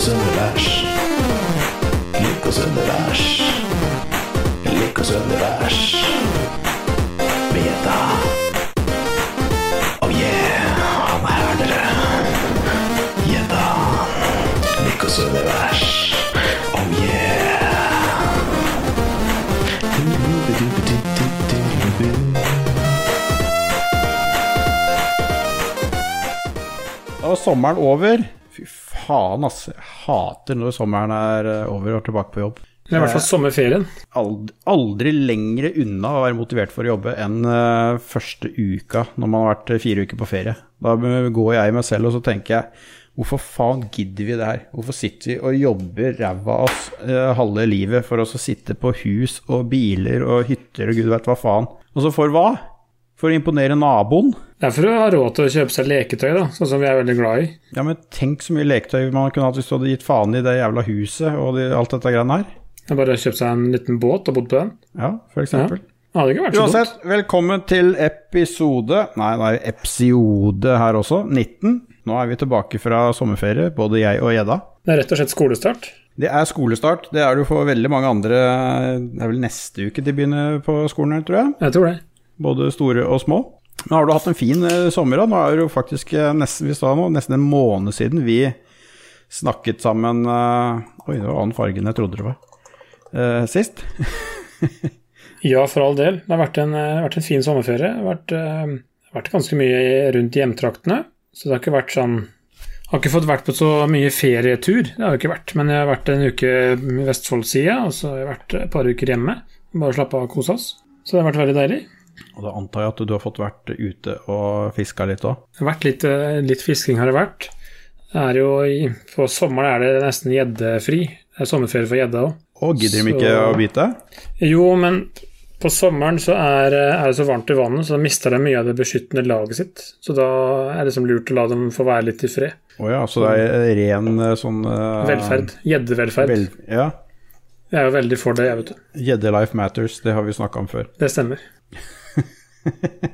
Lykkos-univers. Lykkos-univers. Lykkos-univers. Beta. Oh yeah, han er dere. Gjedda. Lykkos-univers. Oh yeah. Var sommeren over. Faen, ass. Jeg hater når sommeren er eh, over og tilbake på jobb. Er i hvert fall sommerferien. Aldri, aldri lengre unna å være motivert for å jobbe enn eh, første uka når man har vært eh, fire uker på ferie. Da går jeg i meg selv og så tenker jeg hvorfor faen gidder vi det her? Hvorfor sitter vi og jobber ræva av oss eh, halve livet for oss å sitte på hus og biler og hytter og gud vet hva faen? Og så for hva? For å imponere naboen? Det er for å ha råd til å kjøpe seg leketøy, da, sånn som vi er veldig glad i. Ja, men tenk så mye leketøy man kunne hatt hvis du hadde gitt faen i det jævla huset og de, alt dette greiene her. Jeg bare kjøpt seg en liten båt og bodd på den. Ja, for eksempel. Det hadde ikke vært så dumt. Uansett, velkommen til episode Nei, det er episode her også. 19. Nå er vi tilbake fra sommerferie, både jeg og Gjedda. Det er rett og slett skolestart. Det er skolestart. Det er det jo for veldig mange andre. Det er vel neste uke de begynner på skolen tror jeg. Jeg tror det. Både store og små. Men har du hatt en fin eh, sommer? da? Nå er det jo faktisk eh, nesten, vi nå, nesten en måned siden vi snakket sammen uh, Oi, det var annen farge enn jeg trodde det var. Uh, sist. Ja, for all del. Det har vært en, vært en fin sommerferie. Det har vært, uh, vært ganske mye rundt hjemtraktene. Så det har ikke vært sånn Har ikke fått vært på så mye ferietur, det har jo ikke vært. Men jeg har vært en uke i Vestfoldsida, og så har jeg vært et par uker hjemme. Bare slappa av og kosa oss. Så det har vært veldig deilig. Og da antar jeg at du har fått vært ute og fiska litt òg? Vært litt, eh, litt fisking har det vært. Det er jo i, på sommeren er det nesten gjeddefri. Det er sommerferie for gjedda òg. Og gidder de ikke å bite? Jo, men på sommeren så er, er det så varmt i vannet, så da mister de mye av det beskyttende laget sitt. Så da er det liksom lurt å la dem få være litt i fred. Å ja, så det er ren eh, sånn uh, Velferd. Gjeddevelferd. Vel, ja. Jeg er jo veldig for det, jeg, vet du. Gjedde life matters, det har vi snakka om før. Det stemmer.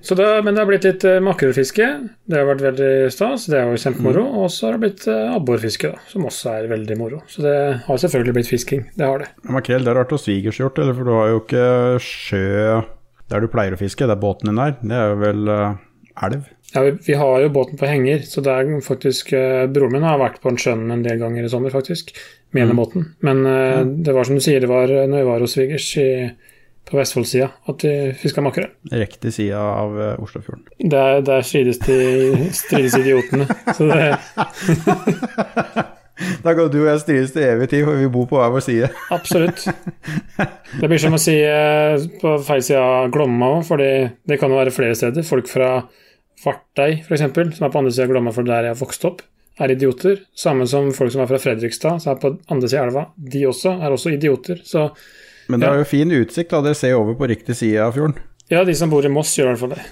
Så det, men det har blitt litt uh, makrellfiske. Det har vært veldig stas. Det er jo kjempemoro. Og så har det blitt uh, abborfiske, da, som også er veldig moro. Så det har selvfølgelig blitt fisking. Det har det. Makrell, det har vært hos svigers gjort, eller for du har jo ikke sjø der du pleier å fiske, Det er båten din der. Det er jo vel uh, elv? Ja, vi, vi har jo båten på henger, så det er faktisk uh, Broren min har vært på en sjøen en del ganger i sommer, faktisk. Med mm. båten. Men uh, det var som du sier, det var når vi var hos svigers i, på Vestfoldsida at vi fiska makrell. Riktig side av eh, Oslofjorden. Der, der strides, de, strides idiotene. Så det, Da kan du og jeg strides til evig tid, for vi bor på hver vår side. absolutt. Det blir som å si eh, på feil side av Glomma òg, for det kan jo være flere steder. Folk fra Fartøy f.eks., som er på andre sida av Glomma, for der jeg har vokst opp, er idioter. Samme som folk som er fra Fredrikstad, som er på andre sida av elva. De også er også idioter. Så Men det er jo fin utsikt, da. Dere ser over på riktig side av fjorden. ja, de som bor i Moss, gjør i hvert fall det.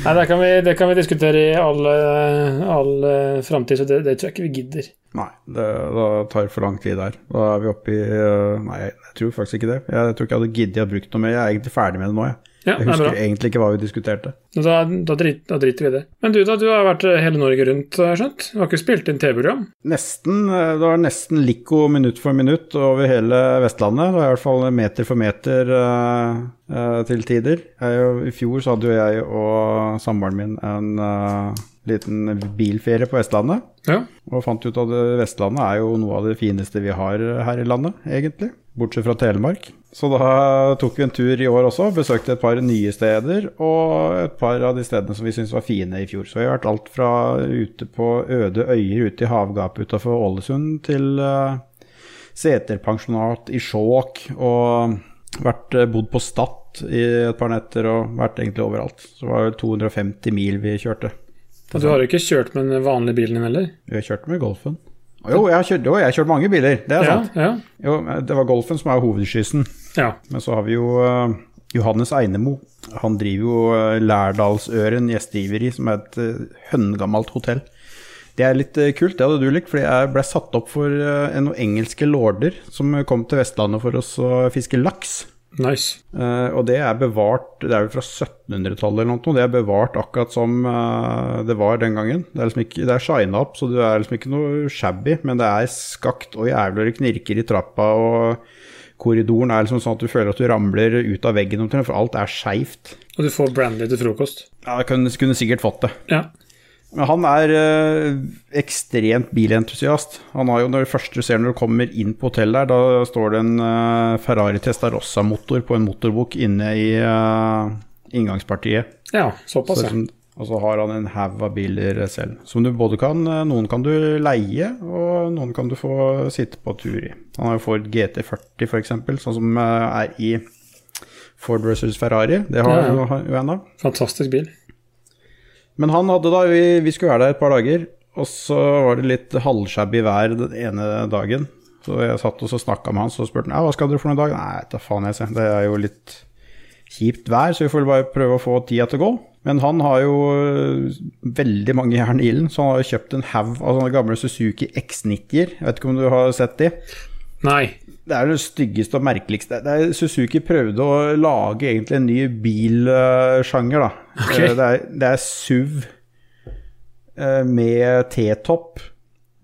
Nei, det kan, vi, det kan vi diskutere i all, all eh, framtid, så det, det tror jeg ikke vi gidder. Nei, det det, tar for lang tid der. Da er vi oppe i eh, Nei, jeg tror faktisk ikke det. Jeg tror ikke jeg hadde giddet å bruke noe mer. Jeg er egentlig ferdig med det nå, jeg. Ja, Jeg er husker egentlig ikke hva vi diskuterte. Da, da, drit, da driter vi i det. Men du da, du har vært hele Norge rundt, har jeg skjønt? Du har ikke spilt inn TV-program? Nesten. eh, Det var nesten Lico minutt for minutt over hele Vestlandet. Det var i hvert fall meter for meter uh, uh, til tider. Jeg, I fjor så hadde jo jeg og samboeren min en uh, liten bilferie på Vestlandet. Ja. Og fant ut at Vestlandet er jo noe av det fineste vi har her i landet, egentlig. Bortsett fra Telemark. Så da tok vi en tur i år også, besøkte et par nye steder og et par av de stedene som vi syntes var fine i fjor. Så vi har vært alt fra ute på øde øyer ute i havgapet utafor Ålesund til uh, seterpensjonat i Skjåk og vært, uh, bodd på Stad i et par netter og vært egentlig overalt. Så det var vel 250 mil vi kjørte. Så du har jo ikke kjørt med den vanlige bilen din heller? Vi har kjørt med Golfen. Jo, jeg har kjørt, jo, jeg har kjørt mange biler, det er sant. ja, Jo, det var Golfen som er hovedskyssen. ja. Men så har vi jo uh, Johannes Einemo. Han driver jo uh, Lærdalsøren gjestgiveri, som er et uh, høngammelt hotell. Det er litt eh, kult, det hadde du likt, fordi jeg ble satt opp for noen engelske lorder som kom til Vestlandet for oss å fiske laks. Nice. Uh, og det er bevart Det er jo fra 1700-tallet eller noe. Det er bevart akkurat som uh, det var den gangen. Det er liksom ikke Det er shina opp, så det er liksom ikke noe shabby, men det er skakt og jævlig det knirker i trappa, og korridoren er liksom sånn at du føler at du ramler ut av veggen omtrent, for alt er skeivt. Og du får brandy til frokost. Ja, jeg kunne, kunne sikkert fått det. Ja. Men han er øh, ekstremt bilentusiast. Han har jo når det første du ser når du kommer inn på hotellet der, da står det en øh, Ferrari Testarossa-motor på en motorbok inne i øh, inngangspartiet. ja, Så såpass, ja. liksom, og så har han en haug av biler selv. Som du både kan Noen kan du leie, og noen kan du få sitte på tur i. Han har jo Ford GT40 f.eks., sånn som er i Ford versus Ferrari. Det har Ja, ja. jo en av. Fantastisk bil. Men han hadde da, vi, vi skulle være der et par dager, og så var det litt halvshabby vær den ene dagen. Så jeg satt og snakka med han, så spurte han hva skal dere for noen dag? Nei, da faen jeg. Det er jo litt kjipt vær, så vi får bare prøve å få tida til å gå. Men han har jo øh, veldig mange jern i ilden, så han har jo kjøpt en haug av sånne gamle Suzuki X90-er. Jeg vet ikke om du har sett de? Nei. Det er det styggeste og merkeligste. Det er, Suzuki prøvde å lage egentlig en ny bilsjanger, da. Ok. Eh, Det, er, det er SUV eh, med T-topp,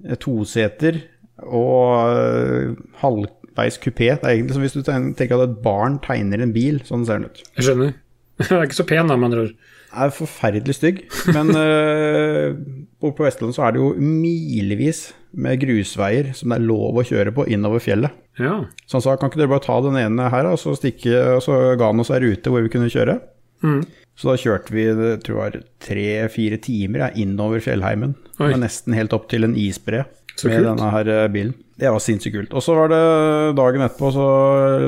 eh, toseter og halvveis kupé. Det er egentlig som hvis du tenker at et barn tegner en bil. Sånn ser den ut. Jeg skjønner. Den er ikke så pen, da, med andre ord. Er forferdelig stygg, men uh, på Vestlandet så er det jo milevis med grusveier som det er lov å kjøre på innover fjellet. Ja. Så han sa kan ikke dere bare ta den ene her, og så stikke, og så ga han oss ei rute hvor vi kunne kjøre. Mm. Så da kjørte vi tror jeg tre-fire timer ja, innover fjellheimen. Med nesten helt opp til en isbre Så med kult. denne her eh, bilen. Det var sinnssykt kult. Og så var det dagen etterpå, så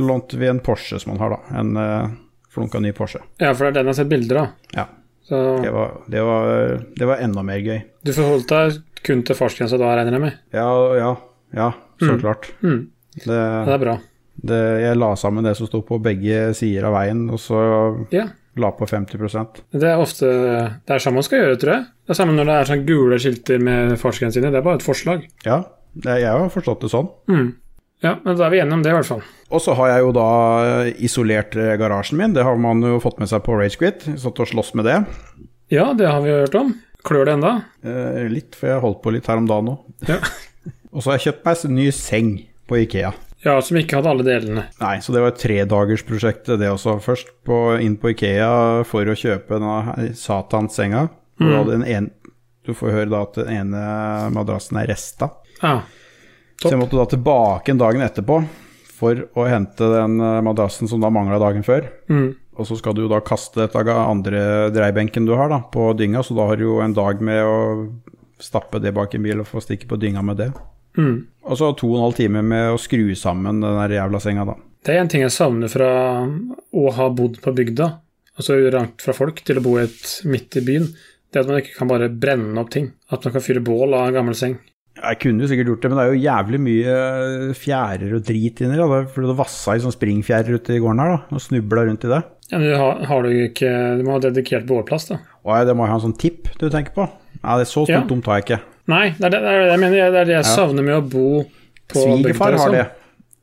lånte vi en Porsche som han har, da. En uh, flunka ny Porsche. ja, for det er den jeg har sett bilder av. Ja. Så Det var, det var, det var enda mer gøy. du forholdt deg kun til fartsgrensa da, regner jeg med? Ja, ja, ja, så Mm. klart. Mm. Det, det er bra. det, jeg la sammen det som sto på begge sider av veien, og så Ja. la på 50% Det er ofte Det er sånn man skal gjøre, tror jeg. Det er samme når det er sånn gule skilter med fartsgrensene. Det er bare et forslag. Ja, jeg har forstått det sånn. Mm. Ja, men da er vi enige om det, i hvert fall. Og så har jeg jo da isolert eh, garasjen min. Det har man jo fått med seg på Ragequit. Satt og slåss med det. Ja, det har vi hørt om. Klør det enda? Eh, litt, for jeg holdt på litt her om dagen òg. Ja. Og så har jeg kjøpt meg en ny seng på Ikea. ja, som ikke hadde alle delene. Nei, så det var et tredagersprosjekt, det også. Først på, inn på Ikea for å kjøpe denne satanssenga. Mm. En, du får høre da at den ene madrassen er resta. Ja. Så jeg måtte da tilbake en dagen etterpå for å hente den eh, madrassen som da mangla dagen før. Mm. Og så skal du jo da kaste dette av andre dreibenken du har da, på dynga, så da har du jo en dag med å stappe det bak en bil og få stikke på dynga med det. Mm. Og så to og en halv time med å skru sammen den der jævla senga, da. Det er en ting jeg savner fra å ha bodd på bygda, altså langt fra folk, til å bo et midt i byen. Det at man ikke kan bare brenne opp ting. At man kan fyre bål av en gammel seng. Jeg kunne jo sikkert gjort det, men det er jo jævlig mye fjærer og drit inni der. Fordi det vassa i sånn springfjærer ute i gården her, da, og snubla rundt i det. Ja, men du har, har du ikke Du må ha dedikert bålplass, da. Å ja, det må jo ha en sånn tipp du tenker på. Nei, det er Så Ja. stort dumt har jeg ikke. Nei, det er det, det, jeg mener. Det er det jeg Ja. savner med å bo på Svigerfar bygda, har det. liksom.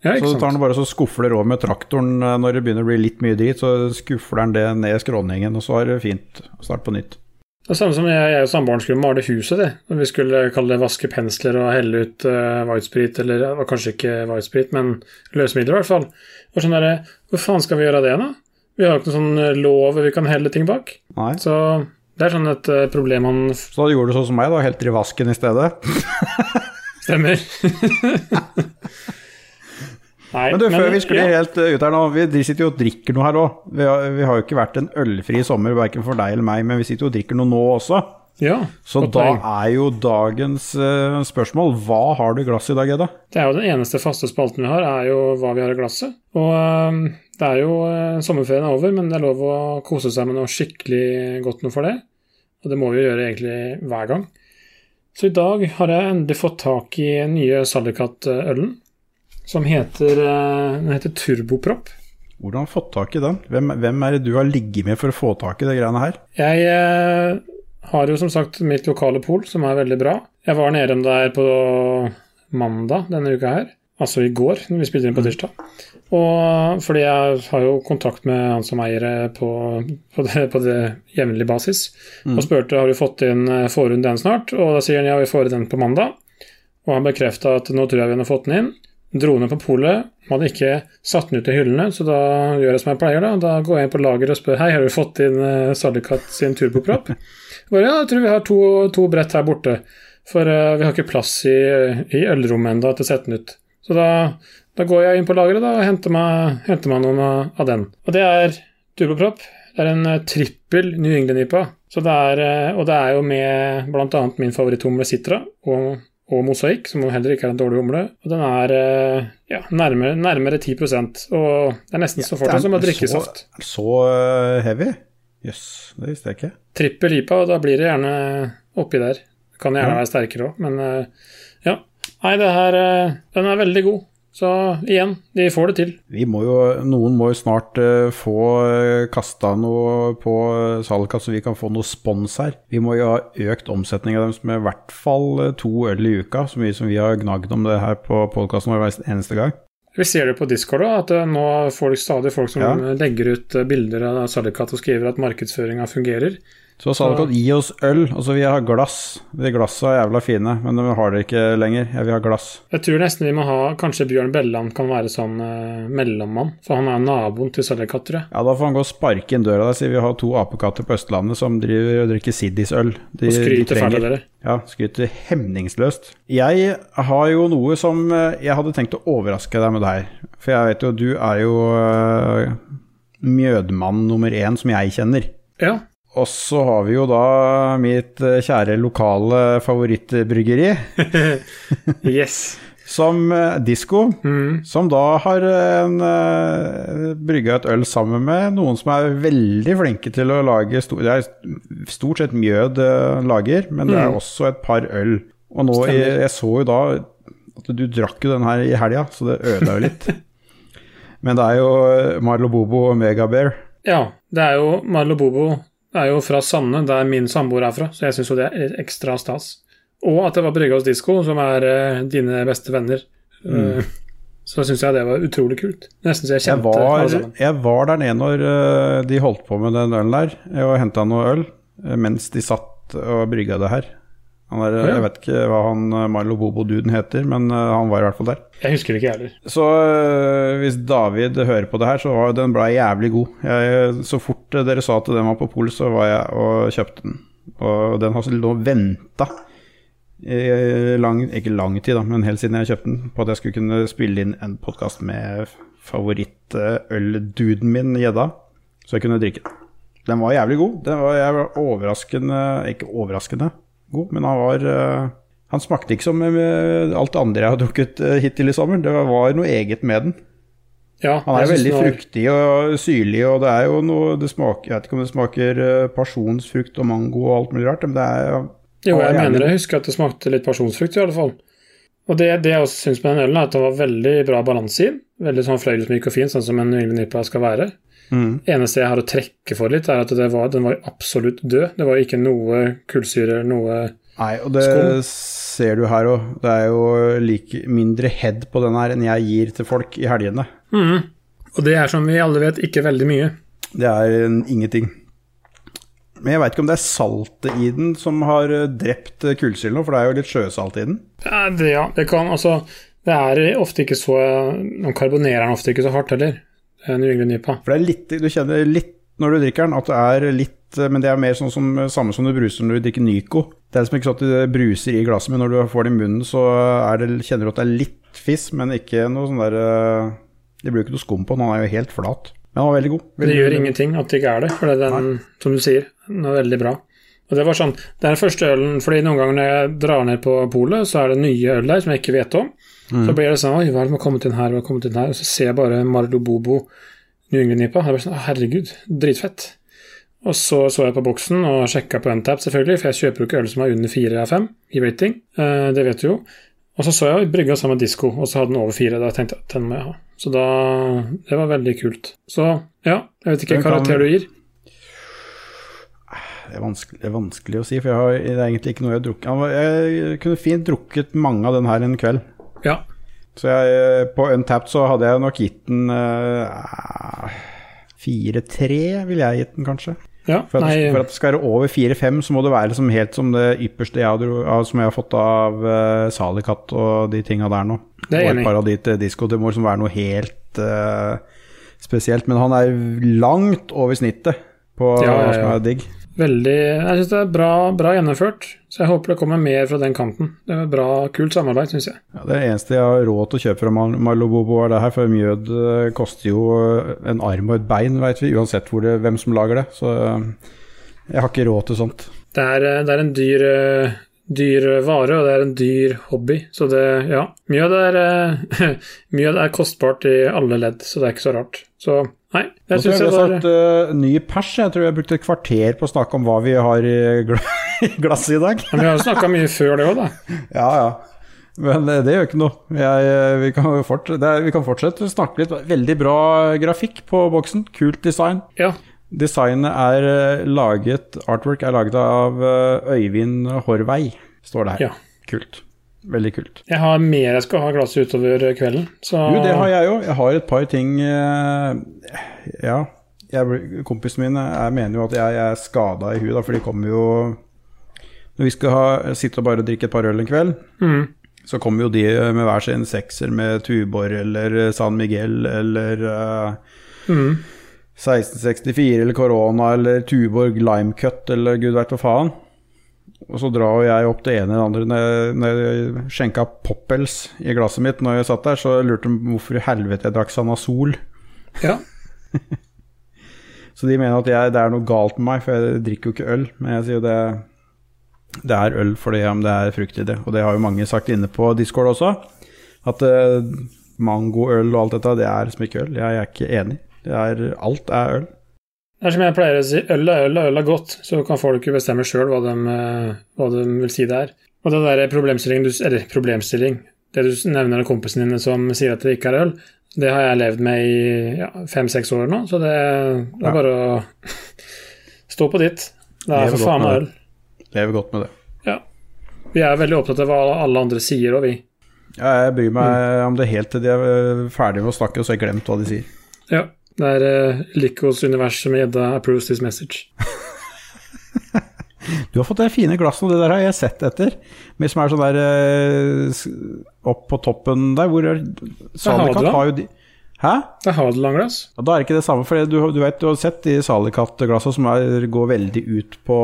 Ja, Så du tar den bare så skufler over med traktoren eh, når det begynner å bli litt mye drit, så skufler han det ned skråningen, og så er det fint å starte på nytt. Det er samme som jeg, jeg og samboeren skulle male huset, det. Når vi skulle kalle det vaske pensler og helle ut uh, whitesprit, eller var kanskje ikke whitesprit, men løsemidler i hvert fall. Og sånn der, Hvor faen skal vi gjøre det, da? Vi har jo ikke noe sånn eh, lov vi kan helle ting bak. Nei. Så det er sånn et uh, problem han Så da gjorde du sånn som meg, da, helt i vasken i stedet. stemmer. Nei, Men du, før vi skulle ja, helt eh, ut her nå, vi de sitter jo og drikker noe her òg. Vi, har- vi har jo ikke vært en ølfri sommer, verken for deg eller meg, men vi sitter jo og drikker noe nå også. ja, Så da poeng. er jo dagens uh, spørsmål hva har du i glasset i dag, Edda? Det er jo den eneste faste spalten vi har, er jo hva vi har i glasset. Og um, det er jo uh, Sommerferien er over, men det er lov å kose seg med noe skikkelig godt noe for det. Og det må vi jo gjøre egentlig hver gang. Så i dag har jeg endelig fått tak i nye Sallikat-ølen, som heter, øh, den heter Turboprop. Hvordan har du fått tak i den? Hvem, hvem er det du har ligget med for å få tak i de greiene her? Jeg øh, har jo som sagt mitt lokale pol, som er veldig bra. Jeg var nede der på mandag denne uka her, Altså i går, når vi spilte inn på tirsdag. Og fordi jeg har jo kontakt med han som eier det på, på det, på det jevnlig basis, og spurte har du fått inn eh, får hun den snart, og da sier han ja, vi får den på mandag. Og han bekrefta at nå tror jeg vi har fått den inn. Dro ned på polet, hadde ikke satt den ut i hyllene, så da gjør jeg som jeg pleier. Da Da går jeg inn på lageret og spør hei, har du fått inn uh, Sallikat sin turbopropp. Bare, ja, jeg tror vi har to, to brett her borte, for uh, vi har ikke plass i, i ølrommet ennå til å sette den ut. Så da, da går jeg inn på lageret og henter meg, henter meg noen av, av den. Og det er turbopropp. Det er en uh, trippel New England-IPA. Eh, og det er jo med bl.a. min favoritthumle Citra og, og Mosaikk, som heller ikke er en dårlig humle. Og den er eh, ja, nærmere, nærmere 10% og det er nesten så fort som å drikke så, saft. Så eh, heavy? Jøss, det visste jeg ikke. Trippel IPA, og da blir det gjerne oppi der. Kan gjerne Ja. være sterkere òg, men eh, ja. Nei, det her Den er veldig god. Så igjen, de får det til. Vi må jo, noen må jo snart uh, få uh, kasta noe på salget, så vi kan få noe spons her. Vi må jo ha økt omsetning av dem med i hvert fall eh, to øl i uka, så mye som vi har gnagd om det her på podkasten hver eneste gang. Vi ser det på Discord òg, at nå får stadig folk som Ja. legger ut bilder av Sallikat og skriver at markedsføringa fungerer. Så sa dere at gi oss øl. Altså, vi har glass. De glassa er jævla fine, men de har det ikke lenger. Jeg vil ha glass. Jeg tror nesten vi må ha Kanskje Bjørn Belland kan være sånn eh, mellommann, for han er naboen til jeg. Ja, da får han gå og sparke inn døra der, siden vi har to apekatter på Østlandet som driver og drikker Siddis-øl. De, Og skryter fælt av dere. Ja, skryter hemningsløst. Jeg har jo noe som eh, Jeg hadde tenkt å overraske deg med det her. For jeg vet jo, du er jo uh, mjødmann nummer én som jeg kjenner. Ja. Og så har vi jo da mitt eh, kjære lokale favorittbryggeri, Yes. som uh, Disko. Mm. Som da har en, uh, brygga et øl sammen med noen som er veldig flinke til å lage sto Det er stort sett mjød uh, lager, men det er Mm. også et par øl. Og nå, jeg, jeg så jo da at du drakk jo den her i helga, så det ødela jo litt. men det er jo Marlo Bobo og Megabear. Ja, det er jo Marlo Bobo er jo fra Sanne, der min samboer er fra, så jeg syns jo det er ekstra stas. Og at det var brygga hos Disko, som er uh, dine beste venner. Eh, så syns jeg det var utrolig kult. Nesten så jeg Jeg var, alle sammen. jeg var der nede når uh, de holdt på med den ølen der, og henta noe øl mens de satt og brygga det her. Han er, Jeg vet ikke hva han Milo Marlo Bobo-duden heter, men uh, han var i hvert fall der. Jeg husker det ikke, heller. Så øh, hvis David hører på det her, så var den ble jævlig god. Jeg, så fort dere sa at den var på pol, så var jeg og kjøpte den. Og den har nå venta lang, ikke lang tid, da, men helt siden jeg kjøpte den, på at jeg skulle kunne spille inn en podkast med favorittølduden min, gjedda, så jeg kunne drikke den. Den var jævlig god. Den var, jeg var overraskende Ikke overraskende god, men han var øh, Han smakte ikke som øh, alt det andre jeg har drukket øh, hittil i sommer. Det var noe eget med den. Ja, Han er veldig var- fruktig og syrlig, og det er jo noe det smaker, Jeg vet ikke om det smaker pasjonsfrukt og mango og alt mulig rart, men det er Jo, jeg mener jeg husker at det smakte litt pasjonsfrukt, i alle fall. Og det, det jeg også syns med den ølen, er at det var veldig bra balanse i den. Veldig sånn fløyelsmyk og fin, sånn som en Yngve Nippa skal være. Mm. eneste jeg har å trekke for litt, er at det var, den var absolutt død. Det var ikke noe kullsyre, noe Nei, og det skum. ser du her òg. Det er jo like mindre head på den her enn jeg gir til folk i helgene. Mm. Og det er som vi alle vet, ikke veldig mye. Det er en ingenting. Men jeg veit ikke om det er saltet i den som har øh, drept øh, kullsyren nå, for det er jo litt sjøsalt i den. Ja, det, ja, det kan altså Det er ofte ikke så Man karbonerer den ofte ikke så hardt heller, eh, New England IPA. For det er litt, du kjenner litt når du drikker den, at det er litt Men det er mer sånn som samme som du bruser når du drikker Nyco. Det er liksom ikke sånn at det bruser i glasset, men når du får det i munnen, så det, kjenner du at det er litt fiss, men ikke noe sånn der Det blir jo ikke noe skum på den, han er jo helt flat. Men han var veldig god. Det gjør gjør ingenting at det ikke er det, for det er den, som du sier, den er veldig bra. Og Det var sånn, det er den første ølen fordi noen ganger når jeg drar ned på polet, så er det nye øl der som jeg ikke vet om. Så blir det sånn Oi, hva er det som har kommet inn her? Hva har kommet inn her? Og så ser jeg bare Marlo Bobo New England-nipa. Det er bare sånn, herregud, dritfett. Og så så jeg på boksen og sjekka på Untap, selvfølgelig, for jeg kjøper jo ikke øl som er under fire av fem i rating. Eh, det vet du jo. Og så så jeg brygga sammen med Disko, og så hadde den over fire. Da tenkte jeg at den må jeg ha. Så da Det var veldig kult. Så ja, jeg vet ikke hvilken karakter du gir. det, er vanskelig, det er vanskelig å si, for jeg har, det er egentlig ikke noe jeg har drukket. Jeg kunne fint drukket mange av den her en kveld. Ja. Så jeg, på Untapped så hadde jeg nok gitt den eh, 4-3, ville jeg gitt den kanskje. Ja, For at, for at det skal være over 4-5, så må det være liksom helt som det ypperste jeg hadde, som jeg har fått av uh, Salikat og de tinga der nå. Det er enig. og et par av de til Disko. Liksom være noe helt uh, spesielt. Men han er langt over snittet på Ja, ja, hva som er digg. Veldig Jeg syns det er bra, bra gjennomført, så jeg håper det kommer mer fra den kanten. Det er bra, kult samarbeid, syns jeg. Ja, det eneste jeg har råd til å kjøpe fra Mal- Malobobo, er det her, for mjød eh, koster jo en arm og et bein, veit vi, uansett det, hvem som lager det. Så eh, jeg har ikke råd til sånt. Det er, eh, det er en dyr, eh, dyr vare, og det er en dyr hobby, så det Ja. Mjød er, eh, mjød er kostbart i alle ledd, så det er ikke så rart. Så nei, jeg syns jeg det var sagt uh, ny pers. Jeg tror jeg brukte et kvarter på å snakke om hva vi har i glasset i dag. Men vi har jo snakka mye før det òg, da. Ja, ja. Men eh, det gjør ikke noe. Jeg, eh, vi, kan fortsette, vi kan fortsette å snakke litt. Veldig bra grafikk på boksen. Kult design. Ja. Designet er eh, laget Artwork er laget av eh, Øyvind Horvei, står det her. Ja. Kult. Veldig kult. Jeg har mer jeg skal ha i glasset utover kvelden, så Jo, det har jeg jo. Jeg har et par ting eh, Ja. Jeg, kompisen min jeg mener jo at jeg, jeg er skada i huet, for de kommer jo Når vi skal ha, sitte og bare drikke et par øl en kveld, mm. så kommer jo de med hver sin sekser med Tuborg eller San Miguel eller eh, Mhm. 1664 eller Corona eller Tuborg Limecut eller gud veit hva faen. Og så drar jeg opp det ene eller det andre. Når jeg, når jeg skjenka Poppels i glasset mitt når jeg satt der, så lurte de hvorfor i helvete jeg drakk Sanasol. Ja. Så de mener at jeg, det er noe galt med meg, for jeg drikker jo ikke øl. Men jeg sier jo det, det er øl fordi om det er frukt i det. Og det har jo mange sagt inne på Discord også. At uh, mangoøl og alt dette, det er liksom ikke øl. Jeg er ikke enig. Det er, alt er øl. Det er som jeg pleier å si, øl er øl, og øl er godt. Så kan folk jo bestemme sjøl hva, de, eh, hva de vil si det er. Og det der problemstilling, du, eller problemstilling, det du nevner av kompisen dine som sier at det ikke er øl, det har jeg levd med i ja, fem-seks år nå, så det, det Ja. er bare å stå på ditt. Det er Lever for faen meg øl. Lever godt med det. Ja. Vi er veldig opptatt av hva alle andre sier, og vi. Ja, jeg bryr meg om det helt til de er ferdige med å snakke, og så har jeg glemt hva de sier. Ja. Det er uh, Likos universet med gjedda approves this message. Du har fått det fine glasset, og det der har jeg sett etter. Men som er sånn der uh, Opp på toppen der, hvor Hadeland. har jo de Hæ? Det er Hadeland-glass. Ja, da er det ikke det samme, for du, du vet du har sett de Salikat-glassene som er, går veldig ut på,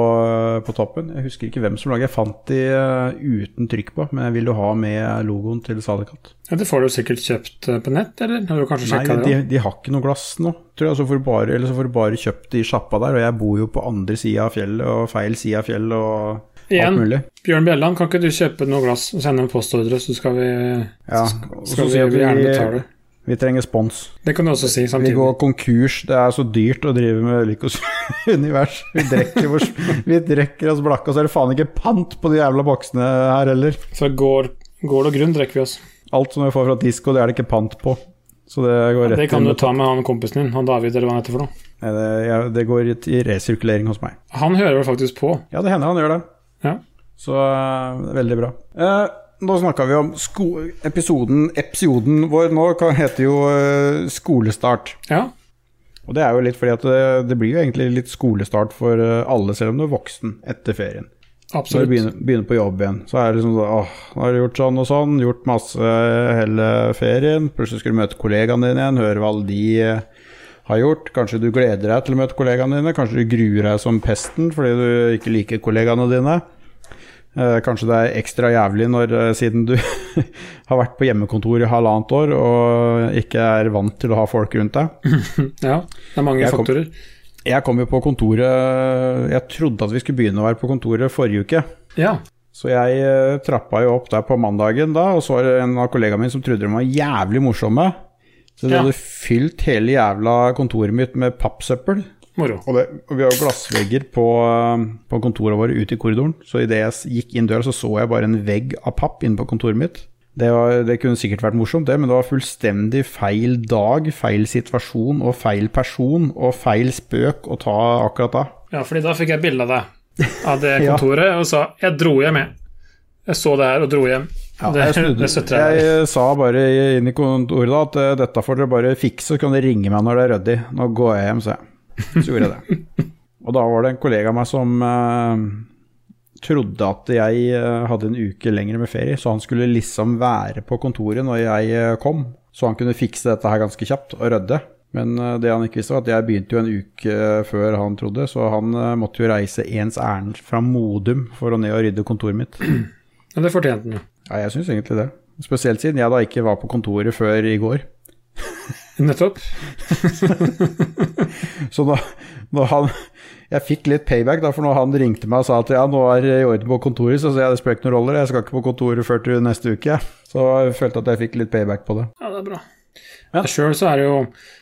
på toppen. Jeg husker ikke hvem som lager. Jeg fant de eh, uten trykk på, men jeg vil jo ha med logoen til Salikat. Ja, det får du sikkert kjøpt eh, på nett, eller? Har du kanskje Nei, sjekka det? de, de har ikke noe glass nå, tror jeg. Så får du bare, eller så får du bare kjøpt det i sjappa der. Og jeg bor jo på andre sida av fjellet, og feil side av fjellet, og Igjen. Bjørn Bjelland, kan ikke du kjøpe noe glass og sende en postordre, så skal vi, Ja, skal, skal vi vi gjerne betale? Vi trenger spons. Det kan du også si Vi går konkurs. Det er så dyrt å drive med Lykos univers. Vi drikker, oss, vi oss blakke, og så er det faen ikke pant på de jævla boksene her heller. Så går, går det grunn, drikker vi oss. Alt som vi får fra disko, det er det ikke pant på. Så det går rett Det kan du ta med han kompisen din, han David, eller hva han heter for noe. Det, ja, det går i- resirkulering hos meg. Han hører vel faktisk på. Ja, det hender han gjør det. Ja. Så eh, veldig bra. Eh, nå snakka vi om episoden, episoden vår nå kan hete jo uh, skolestart. Ja, Og det er jo litt fordi at det, det blir jo egentlig litt skolestart for eh, alle, selv om du er voksen etter ferien. Absolutt. Når du begynner, begynner på jobb igjen, så er det liksom sånn åh, nå har du gjort sånn og sånn, gjort masse hele ferien. Plutselig skal du møte kollegaene dine igjen, høre hva alle de eh, har gjort. Kanskje du gleder deg til å møte kollegaene dine, kanskje du gruer deg som pesten fordi du ikke liker kollegaene dine. Eh, kanskje det er ekstra jævlig når, eh, siden du har vært på hjemmekontor i halvannet år og ikke er vant til å ha folk rundt deg. Ja, det er mange Jeg kom- faktorer. Jeg kom jo på kontoret Jeg trodde at vi skulle begynne å være på kontoret forrige uke. Ja, Så jeg eh, trappa jo opp der på mandagen da, og så var det en av kollegaene mine som trodde de var jævlig morsomme. Så de Ja. hadde fylt hele jævla kontoret mitt med pappsøppel. Moro. Og, det, og vi har jo glassvegger på, eh, på kontoret våre ute i korridoren, så idet jeg gikk inn døra, så så jeg bare en vegg av papp inne på kontoret mitt. Det, var, det kunne sikkert vært morsomt, det, men det var fullstendig feil dag, feil situasjon og feil person og feil spøk å ta akkurat da. Ja, fordi da fikk jeg bilde av deg, av det Ja. kontoret, og sa 'jeg dro hjem, jeg'. Jeg så det her og dro hjem. Ja, det, jeg, snudde, jeg. jeg sa bare inn i kontoret da at eh, dette får dere bare fikse, så kan dere ringe meg når det er ryddig. Nå går jeg hjem, sa jeg. Så gjorde jeg det. Og da var det en kollega av meg som eh, trodde at jeg eh, hadde en uke lenger med ferie, så han skulle liksom være på kontoret når jeg eh, kom, så han kunne fikse dette her ganske kjapt og rydde. Men eh, det han ikke visste, var at jeg begynte jo en uke før han trodde, så han måtte jo reise ens ærend fra Modum for å ned og rydde kontoret mitt. Ja, det fortjente han jo. Ja, jeg syns egentlig det. Spesielt siden jeg da ikke var på kontoret før i går. Nettopp. Så da, da han Jeg fikk litt payback, da, for når han ringte meg og sa at ja, nå er i orden på kontoret, så sa jeg det spiller ikke noen rolle, jeg skal ikke på kontoret før til neste uke. Så jeg følte at jeg fikk litt payback på det. Ja, det er bra. Ja. Sjøl så er det jo,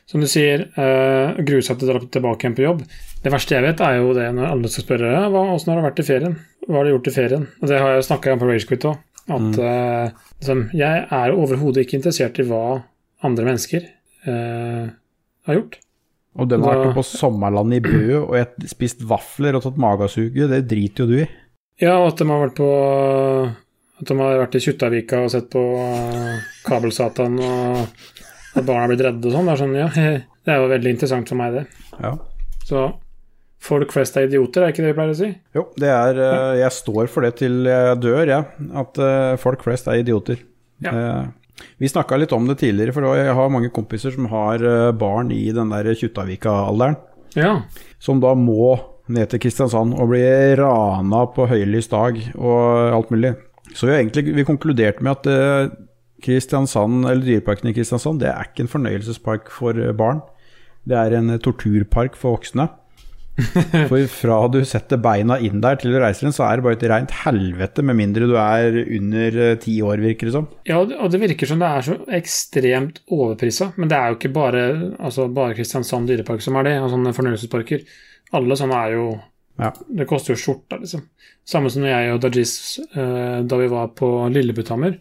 som du sier, uh, grusomt å dra tilbake igjen på jobb. Det verste jeg vet, er jo det når alle skal spørre ja, åssen har det vært i ferien. Hva har du gjort i ferien? Og det har jeg snakka om på Ragequit òg. At eh, liksom, jeg er overhodet ikke interessert i hva andre mennesker eh, har gjort. Og de har Da- vært på sommerland i Bø og et, spist vafler og tatt magasuge, det driter jo du i. Ja, og at de har vært på At de har vært i Kjuttaviga og sett på eh, Kabelsatan, og at barna har blitt redde og sånn. Det er sånn, ja, det er jo veldig interessant for meg, det. Ja. Så folk flest er idioter, er ikke det vi pleier å si? Jo, det er eh, Jeg står for det til jeg dør, jeg. At eh, folk flest er idioter. Ja. Vi snakka litt om det tidligere, for jeg har mange kompiser som har eh, barn i den der Kjuttaviga-alderen. Ja. Som da må ned til Kristiansand og bli rana på høylys dag og alt mulig. Så vi har egentlig vi konkluderte med at eh, Kristiansand, eller Dyreparken i Kristiansand det er ikke en fornøyelsespark for eh, barn. Det er en torturpark for voksne. For fra du setter beina inn der til du reiser inn, så er det bare et rent helvete, med mindre du er under eh, ti år, virker det som. Ja, og det- virker som det er så ekstremt overprisa. Men det er jo ikke bare, altså bare Kristiansand dyrepark som er det, og sånne fornøyelsesparker. Alle sånne er jo Ja. Det koster jo skjorta, liksom. Samme som jeg og Dajis, eh, da vi var på Lillebutammer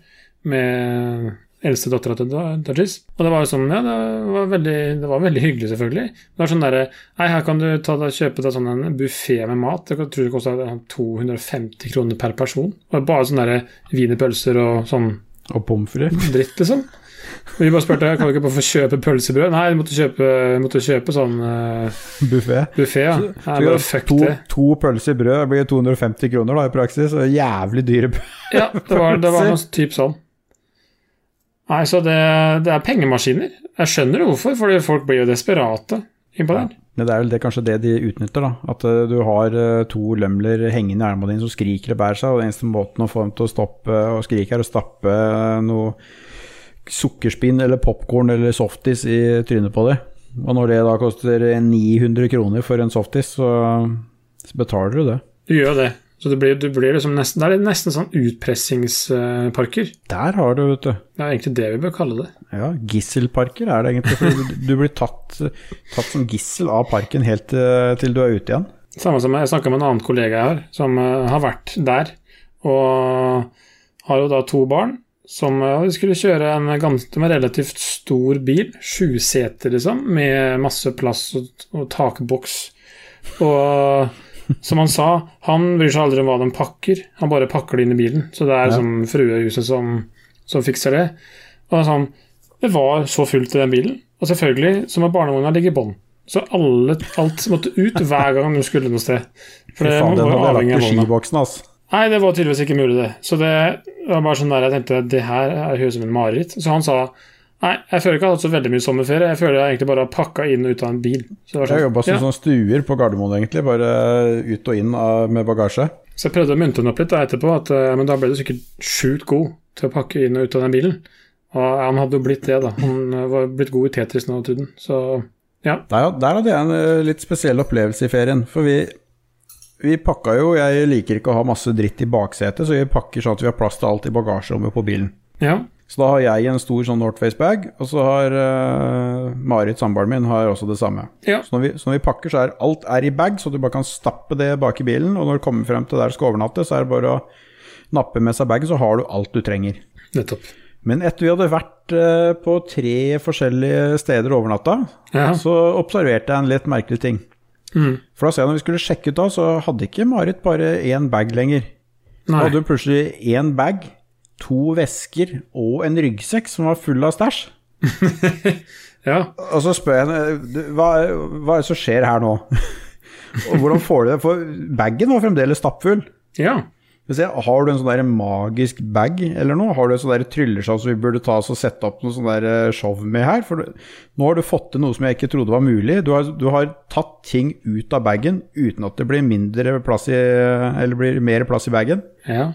med eldste dattera til Da- Dajis. Og det var jo sånn, ja, det var veldig, det var veldig hyggelig, selvfølgelig. Det var sånn derre Nei, her kan du ta, kjøpe deg sånn en buffé med mat. Jeg tror det kosta 250 kroner per person. Og bare sånn derre wienerpølser og sånn Og pommes frites. dritt, liksom. Og vi bare spurte kan du ikke bare få kjøpe pølsebrød. Nei, du måtte kjøpe, måtte kjøpe sånn uh, Buffé. buffé. Ja. Nei, bare fuck To, det. to pølser brød blir 250 kroner da i praksis. og Jævlig dyre Ja, det var, det var noe typ sånn. Nei, så det, det er pengemaskiner. Jeg skjønner jo hvorfor, fordi folk blir jo desperate innpå der. Men det er vel det, kanskje det de utnytter, da. At uh, du har uh, to lømler hengende i armene dine som skriker og bærer seg, og den eneste måten å få dem til å stoppe og skrike, er å stappe uh, noe sukkerspinn eller popkorn eller softis i trynet på dem. Og når det da koster 900 kroner for en softis, så, så betaler du det. Du gjør det. Så det blir, det blir liksom nesten, det er nesten sånn utpressingsparker. Der har du, vet du. Det er egentlig det vi bør kalle det. Ja, gisselparker er det egentlig. Du, blir tatt, tatt som gissel av parken helt eh, til du er ute igjen. Samme som jeg snakka med en annen kollega har, som eh, har vært der. Og har jo da to barn som eh, skulle kjøre en ganske relativt stor bil. Sjuseter, liksom, med masse plass og, og takboks. Og som han sa, han bryr seg aldri om hva de pakker, han bare pakker det inn i bilen. Så det er Ja. som fruehuset som, som fikser det. Og sånn, det var så fullt i den bilen. Og selvfølgelig så må barnevogna ligge i bånn. Så alle, alt måtte ut hver gang de skulle noe sted. For det faen, var avhengig av i vogna. Nei, det var tydeligvis ikke mulig, det. Så det var bare sånn der jeg tenkte det her er- høres ut som en mareritt. Så han sa nei, jeg føler ikke jeg har hatt så veldig mye sommerferie. Jeg føler jeg egentlig bare har pakka inn og ut av en bil. Så Jeg har sånn, jobba som ja. sånn stuer på Gardermoen, egentlig. Bare ut og inn av, med bagasje. Så jeg prøvde å mynte den opp litt da etterpå, at, eh, men da ble du sikkert sjukt god til å pakke inn og ut av den bilen. Og han hadde jo blitt det, da. Han eh, var blitt god i Tetris nå, tiden. Så ja. Der, der hadde jeg en eh, litt spesiell opplevelse i ferien. For vi, vi pakka jo Jeg liker ikke å ha masse dritt i baksetet, så vi pakker sånn at vi har plass til alt i bagasjerommet på bilen. ja. Så da har jeg en stor sånn Northface-bag, og så har uh, Marit, samboeren min, har også det samme. Ja. Så når vi, så når vi pakker, så er alt er i bag, så du bare kan stappe det bak i bilen. Og når du kommer frem til der du skal overnatte, så er det bare å nappe med seg bagen, så har du alt du trenger. Nettopp. Men etter vi hadde vært uh, på tre forskjellige steder over overnatta, Ja. så observerte jeg en litt merkelig ting. Mm. For da ser jeg når vi skulle sjekke ut da, så hadde ikke Marit bare én bag lenger. Så Hun hadde plutselig én bag, to vesker og en ryggsekk som var full av stæsj. Ja. Og så spør jeg henne hva, hva er det som skjer her nå? og hvordan får du det? For bagen var fremdeles stappfull. ja. Jeg, har du en sånn der magisk bag eller noe? Har du en sånn trylleshow som vi burde ta oss og sette opp noe sånn der eh, show med her? For du, nå har du fått til noe som jeg ikke trodde var mulig. Du har, du har tatt ting ut av bagen uten at det blir mindre plass i Eller blir mer plass i bagen. ja.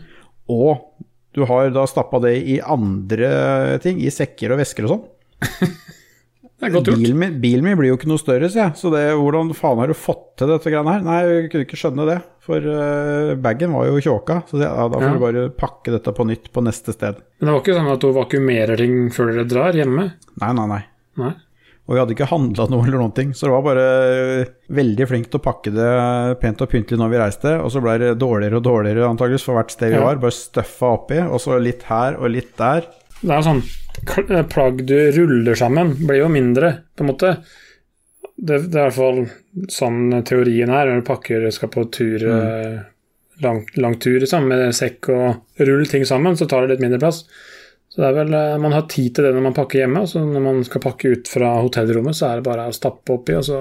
Og du har da stappa det i andre ting, i sekker og vesker og sånn. Det er godt gjort. Bilen min, bilen min blir jo ikke noe større, sier jeg. Så det, hvordan faen har du fått til dette greiene her? Nei, jeg kunne ikke skjønne det. For uh, bagen var jo tjåka. Så det, ja, da får Ja. du bare pakke dette på nytt på neste sted. Men det var ikke sånn at du vakuumerer ting før dere drar hjemme? Nei, nei, nei. Nei. Og vi hadde ikke handla noe eller noen ting, så det var bare eh, veldig flink til å pakke det pent og pyntelig når vi reiste. Og så ble det dårligere og dårligere antageligvis for hvert sted vi var. Bare støffa oppi, og så litt her og litt der. Det er sånn eh, Plagg du ruller sammen, blir jo mindre, på en måte. Det, det er i hvert fall sånn teorien er når du pakker skal på tur, mm. lang, lang tur liksom, med sekk og rull ting sammen, så tar det litt mindre plass. Så det er vel, eh, Man har tid til det når man pakker hjemme, og så når man skal pakke ut fra hotellrommet, så er det bare å stappe oppi, og så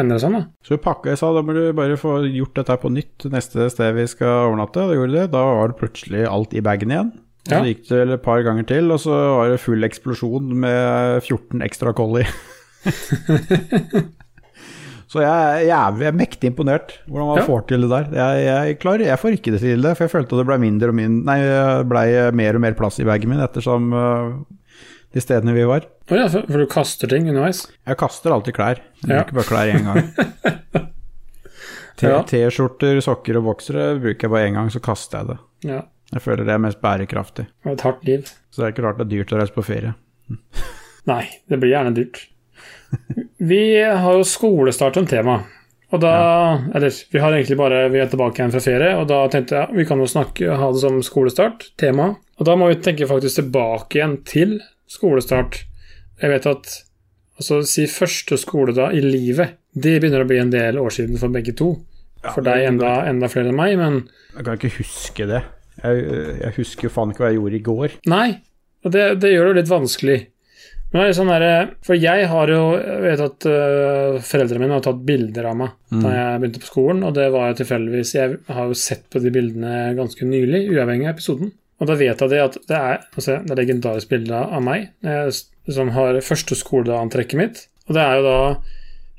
ender det sånn, da. Så vi pakka, jeg sa da må du bare få gjort dette på nytt neste sted vi skal overnatte. Og gjorde gjorde det. Da var det plutselig alt i bagen igjen. Ja. så gikk det vel et par ganger til, og så var det full eksplosjon med 14 ekstra collie. så jeg, jeg er mektig imponert hvordan man Ja. får til det der. Jeg, jeg klarer, jeg får ikke det til det, for jeg følte det ble mindre og mindre Nei, ble mer og mer plass i bagen min ettersom uh, de stedene vi var. Oh, ja, for, for du kaster ting underveis? Jeg kaster alltid klær. Jeg Ja. bruker bare klær én gang. T-skjorter, sokker og boksere bruker jeg bare én gang, så kaster jeg det. Ja. Jeg føler det er mest bærekraftig. Det er et hardt liv. Så det er ikke rart det er dyrt å reise på ferie. Nei, det blir gjerne dyrt. Vi har jo skolestart som tema. Og da Eller, vi har egentlig bare Vi er tilbake igjen fra ferie, og da tenkte jeg vi kan jo snakke ha det som skolestart, tema. Og da må vi tenke faktisk tilbake igjen til skolestart. Jeg vet at altså si første skoledag i livet, det begynner å bli en del år siden for begge to. For deg enda, enda flere enn meg, men Jeg kan ikke huske det. Jeg, jeg husker jo faen ikke hva jeg gjorde i går. Nei, og det, det gjør det litt vanskelig. Men det er sånn der, For jeg har jo jeg vet at uh, foreldrene mine har tatt bilder av meg da jeg begynte på skolen, og det var jo tilfeldigvis Jeg har jo sett på de bildene ganske nylig, uavhengig av episoden. Og da vet jeg det at det er altså, det er legendarisk bilde av meg jeg, som har første skoledag-antrekket mitt. Og det er jo da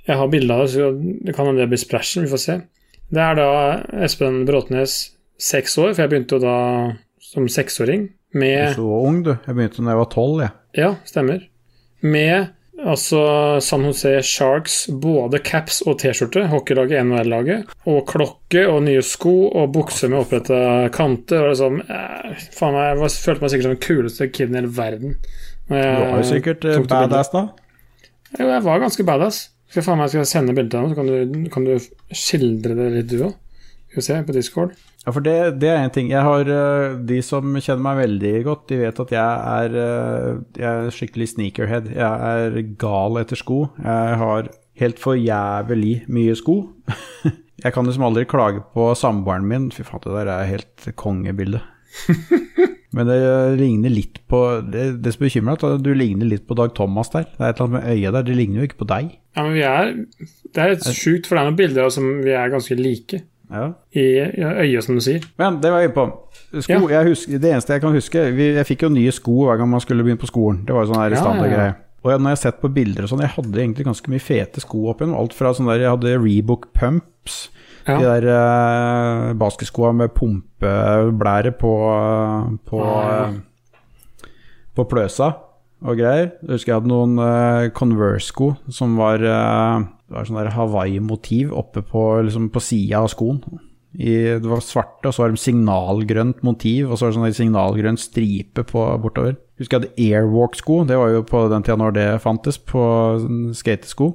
Jeg har bilde av det, så det kan hende det blir splashen, vi får se. Det er da Espen Bråtnes seks år, for jeg begynte jo da som seksåring Du med er så ung, du. Jeg begynte da jeg var tolv, jeg. Ja, stemmer. Med altså San Jose Sharks både caps og T-skjorte, hockeylaget, NHL-laget, og klokke og nye sko og bukse med oppretta kanter. Og liksom, eh, faen meg, Jeg følte meg sikkert som den kuleste kiden i hele verden. Du var jo sikkert eh, badass da. Jo, jeg var ganske badass. Skal jeg faen meg skal sende bilde av det, så kan du, kan du skildre det litt, du òg. Skal vi se, på Discord. Ja, for det, det er en ting. Jeg har eh, De som kjenner meg veldig godt, de vet at jeg er, eh, jeg er skikkelig sneakerhead. Jeg er gal etter sko. Jeg har helt for jævlig mye sko. Jeg kan liksom aldri klage på samboeren min. Fy faen, det der er helt kongebilde. Men det ligner litt på Det, det som bekymrer meg, er at du ligner litt på Dag Thomas der. Det er et eller annet med øyet der. Det ligner jo ikke på deg. Ja, men vi er Det er sjukt, for det er noen bilder som vi er ganske like. Ja. I øyet, som du sier. Men det var jeg inne på. Sko, Ja. husker, det eneste jeg kan huske vi, Jeg fikk jo nye sko hver gang man skulle begynne på skolen. Det var jo sånn her standardgreie. ja, Og jeg, når jeg har sett på bilder og sånn, jeg hadde egentlig ganske mye fete sko opp igjen. Alt fra sånn der Jeg hadde Rebook Pumps. Ja. De der uh, basketskoa med pumpeblære på, på, Ah, ja. eh, på pløsa og greier. Jeg husker jeg hadde noen eh, Converse-sko som var, eh, det var sånn der Hawaii-motiv oppe på, liksom på sida av skoen. I, det var svarte, og så var det signalgrønt motiv, og så var det sånn signalgrønn stripe på, bortover. Husker jeg hadde Airwalk-sko, det var jo på den tida når det fantes, på sånn skatesko.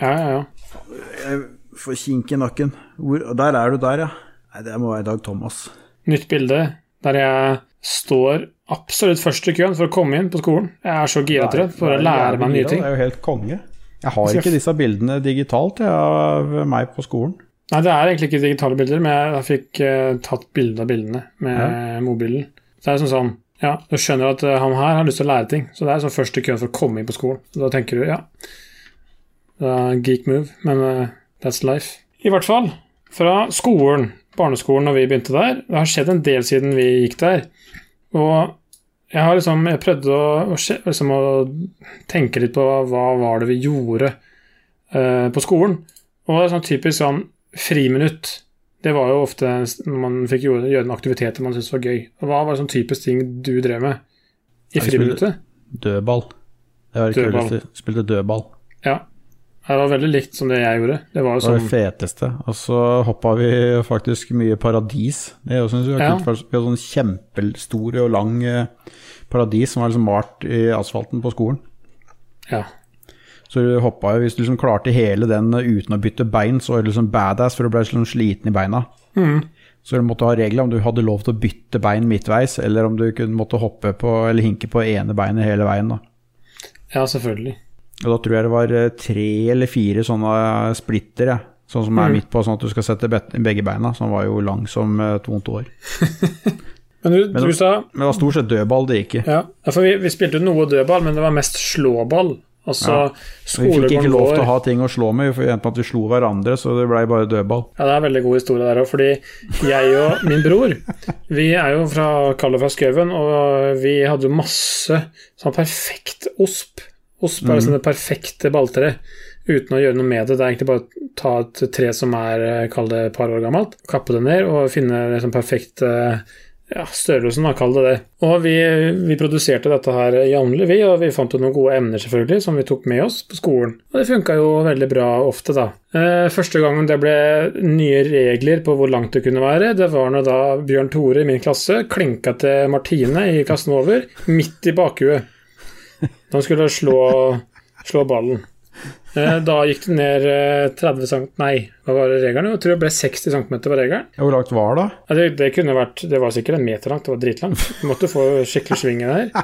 Ja, ja, ja. Jeg får kink i nakken. Hvor, der er du der, ja. Nei, det må være Dag Thomas. Nytt bilde der jeg står absolutt først i køen for å komme inn på skolen. Jeg er så gira til det, for å lære meg nye ting. Det er jo helt konge. Jeg har ikke disse bildene digitalt jeg, av meg på skolen. Nei, det er egentlig ikke digitale bilder, men jeg, jeg fikk uh, tatt bilde av bildene med mobilen. Så det er sånn sånn Ja, du skjønner at eh, han her har lyst til å lære ting, så det er sånn første køen for å komme inn på skolen. Da tenker du ja, det er geek move, men uh, that's life. I hvert fall, fra skolen, barneskolen, når vi begynte der, det har skjedd en del siden vi gikk der. Og jeg har liksom Jeg prøvde å, å, liksom å tenke litt på hva var det vi gjorde eh, på skolen. Og det er sånn typisk sånn friminutt. Det var jo ofte når man fikk gjøre, gjøre en aktivitet man syntes var gøy. Og Hva var sånn typisk ting du drev med i friminuttet? Dødball. Det var det Dødball. Spilte dødball. Ja. Det var veldig likt som det jeg gjorde. Det var Det var det sånn feteste. Og så hoppa vi faktisk mye paradis. Det synes jeg var Ja. kult, Vi hadde sånn kjempestor og lang eh, paradis som var liksom malt i asfalten på skolen. Ja. Så du hoppa jo, hvis du liksom klarte hele den eh, uten å bytte bein, så var du liksom badass, for du ble liksom sliten i beina. Mm. Så du måtte ha regler om du hadde lov til å bytte bein midtveis, eller om du kunne måtte hoppe på, eller hinke på ene beinet hele veien. da. ja, selvfølgelig. Og da tror jeg det var eh, tre eller fire sånne splitter, jeg. sånn som er Mm. midt på, sånn at du skal sette begge beina. Som var jo lang som et vondt år. Men du, Men- du sa Men det var stort sett dødball det gikk i. Ja, for vi, vi spilte noe dødball, men det var mest slåball. Altså Ja. Vi fikk ikke lov til å ha ting å slå med, vi endte med at vi slo hverandre, så det blei bare dødball. Ja, det er en veldig god historie der òg, fordi jeg og min bror Vi er jo fra Kalle fra skauen, og vi hadde jo masse sånn perfekt osp. Osp er liksom det perfekte balltreet uten å gjøre noe med det. Det er egentlig bare å ta et tre som er eh, kall det et par år gammelt, kappe det ned og finne det sånn perfekt eh, ja, størrelsen, kall det det. Og vi, vi produserte dette her jevnlig, vi, og vi fant jo noen gode emner, selvfølgelig, som vi tok med oss på skolen. Og det funka jo veldig bra ofte, da. Eh, første gangen det ble nye regler på hvor langt det kunne være, det var når da Bjørn Tore i min klasse klinka til Martine i klassen over, midt i bakhuet. Han skulle slå, slå ballen. Eh, da gikk det ned eh, 30 cm Nei, hva var regelen? Jeg tror det ble 60 cm var regelen. Hvor langt var det? Det, det kunne vært Det var sikkert en meter langt, det var dritlangt. Du måtte få skikkelig sving i det her.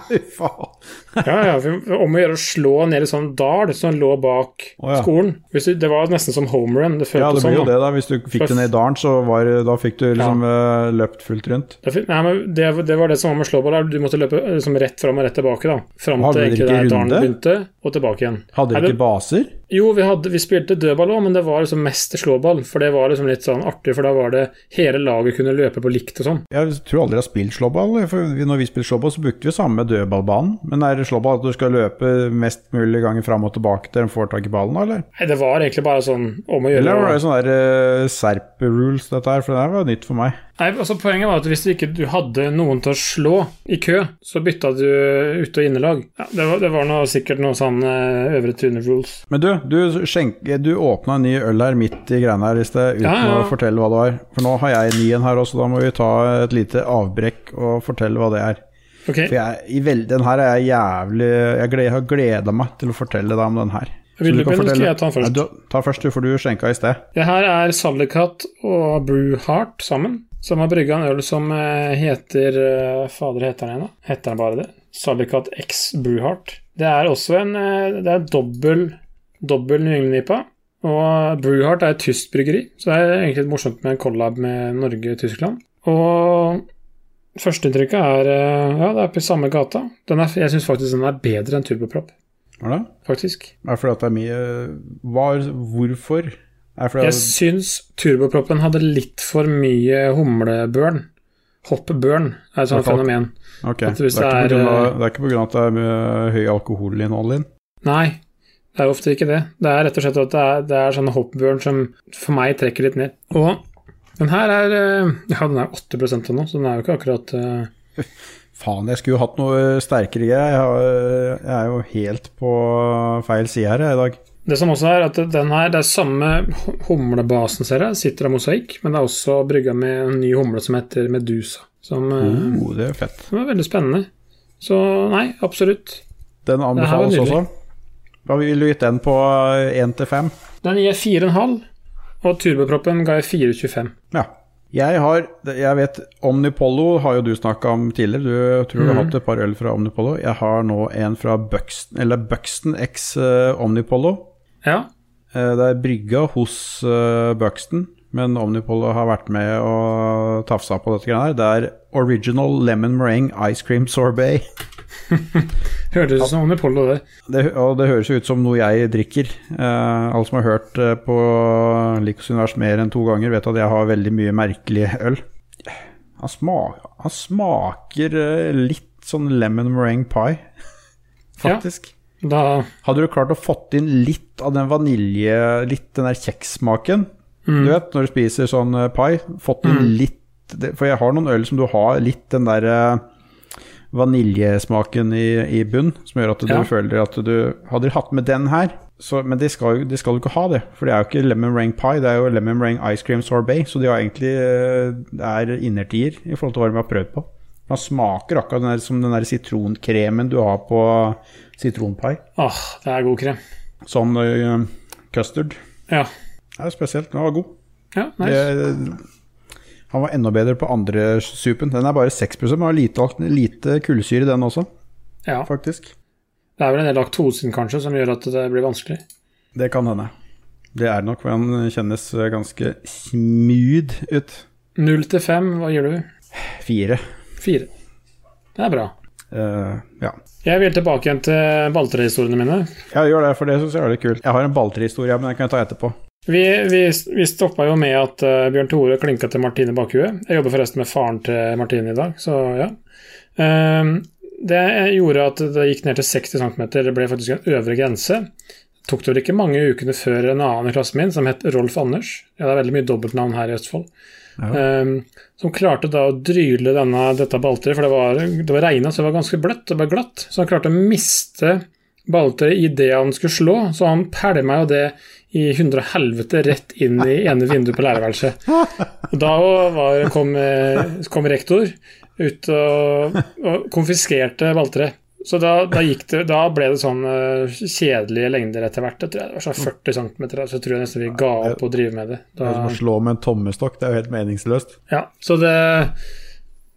Ja, ja, Om å gjøre å slå ned i sånn dal som lå bak oh, ja. skolen. Du, det var nesten som home run. Det Ja, det blir jo sånn. det, da. Hvis du fikk det ned i dalen, så var, da fikk du liksom ja. løpt fullt rundt. Det, nei, men det, det var det som var med slåball. der. Du måtte løpe eh, liksom rett fram og rett tilbake. da Fram til ikke dalen begynte, og tilbake igjen. Hadde dere ikke baser? Jo, vi, hadde, vi spilte dødball òg, men det var liksom mest slåball. For det var liksom litt sånn artig, for da var det hele laget kunne løpe på likt og sånn. Jeg tror aldri jeg har spilt slåball. For når vi spilte slåball, så brukte vi samme dødballbanen. Men er det slåball at du skal løpe mest mulig ganger fram og tilbake til en får tak i ballen, eller? Nei, det var egentlig bare sånn om å gjøre. Eller var det sånn der uh, Serp-rules, dette her? For det her var nytt for meg. Nei, altså Poenget var at hvis ikke du hadde noen til å slå i kø, så bytta du ute- og innelag. Ja, det, var, det var noe, sikkert noe sånn uh, Øvre Tune rules. Men du, du, skjenk, du åpna en ny øl her midt i greiene her i sted, uten Ja, ja. å fortelle hva det var. For nå har jeg nyen her også, da må vi ta et lite avbrekk og fortelle hva det er. Okay. For jeg, i vel, den her er jeg jævlig Jeg gled, har gleda meg til å fortelle deg om den her. Vil du du begynne, skal jeg ta den først? Nei, du, ta først, du, for du skjenka i sted. Det her er Sallikat og Brewheart sammen, som har brygga en øl som eh, heter eh, Fader, heter den da? Heter den bare det? Sallikat X Brewheart. Det er også en eh, Det er dobbel, dobbel New England-nipa. Og Brewheart er et tysk bryggeri, så det er egentlig litt morsomt med en collab med Norge og Tyskland. Og førsteinntrykket er Ja, det er på samme gata. Den er, jeg syns faktisk den er bedre enn Turboprop, Hva det? faktisk. Er det fordi at det er mye var, Hvorfor? Jeg syns turboproppen hadde litt for mye humlebørn. Hoppburn er et sånt Hvorfor? fenomen. Okay. det, er det er, av, eh, det er ikke på grunn av at det er høy alkoholinnhold i den? Nei, det er ofte ikke det. Det er rett og slett at det er, det er sånne hoppburn som for meg trekker litt ned. Og den her er eh, Ja, den er 8 av nå, så den er jo ikke akkurat uh... Faen, jeg skulle jo hatt noe sterkere greier. Jeg, jeg er jo helt på feil side her i dag. Det som også er at den her, det er samme humlebasen, ser jeg, sitter av mosaikk, men det er også brygga med en ny humle som heter Medusa. Som, eh, Oh, det er fett. som er veldig spennende. Så nei, absolutt. Den anbefales også. Hva vil du gitt den på 1 til 5? Den gir 4,5, og turboproppen ga jeg 4,25. Ja. Jeg har Jeg vet Omnipollo har jo du snakka om tidligere. Du tror du har Mhm. hatt et par øl fra Omnipollo. Jeg har nå en fra Buxton, eller Buxton X eh, Omnipollo. Ja, Eh, det er brygga hos eh, Buxton. Men Omnipol har vært med og tafsa på dette greiene her. Det er Original Lemon Meringue Ice Cream Sorbet. Hørtes ut som Omnipollo, det. Det, og det høres ut som noe jeg drikker. Eh, alle som har hørt eh, på Likos univers mer enn to ganger, vet at jeg har veldig mye merkelig øl. Han, smak, han smaker eh, litt sånn lemon meringue pie, faktisk. Da Hadde du klart å fått inn litt av den vanilje, litt den der kjekssmaken mm. Du vet, når du spiser sånn eh, pai, fått Mm. litt For jeg har noen øl som du har litt den der eh, vaniljesmaken i, i bunn, som gjør at du Ja. føler at du Hadde du hatt med den her så, Men de skal, de skal jo ikke ha det, for det er jo ikke lemon ring pie, det er jo lemon ring ice cream sorbet, så de har egentlig eh, Det er innertier i forhold til hva de har prøvd på. Den smaker akkurat den der, som den der sitronkremen du har på sitronpai. Åh, det er god krem. Sånn uh, custard. Ja. Er spesielt. Den var god. ja nice. Det, han var enda bedre på andre supen. Den er bare 6% men har lite, lite kullsyre den også, Ja. faktisk. Det er vel en del laktosen kanskje som gjør at det blir vanskelig. Det kan hende. Det er nok, for han kjennes ganske smooth ut. Null til fem, hva gir du? Fire. Fire. Det er bra. Uh, ja. Jeg vil tilbake igjen til balltrehistoriene mine. Ja, gjør det, for det syns jeg er litt kult. Jeg har en balltrehistorie, men den kan jeg ta etterpå. Vi, vi, vi stoppa jo med at uh, Bjørn Tore klinka til Martine Bakhuet. Jeg jobber forresten med faren til Martine i dag, så ja. Um, det gjorde at det gikk ned til 60 cm. Det ble faktisk en øvre grense. Det tok det vel ikke mange ukene før en annen i klassen min, som het Rolf Anders, ja, det er veldig mye dobbeltnavn her i Østfold, Ja. Um, som klarte da å dryle denne, dette balltreet, for det var, det var regna, så det var ganske bløtt, det var glatt, så han klarte å miste balltreet idet han skulle slå, så han pælma jo det i hundre og helvete rett inn i ene vinduet på lærerværelset. Da var, kom, eh, kom rektor ut og, og konfiskerte balltreet. Så da, da, gikk det, da ble det sånn eh, kjedelige lengder etter hvert. Jeg tror det var sånn 40 cm, så tror jeg nesten vi ga opp å drive med det. Det er som å slå med en tommestokk, det er jo helt meningsløst. ja, så det,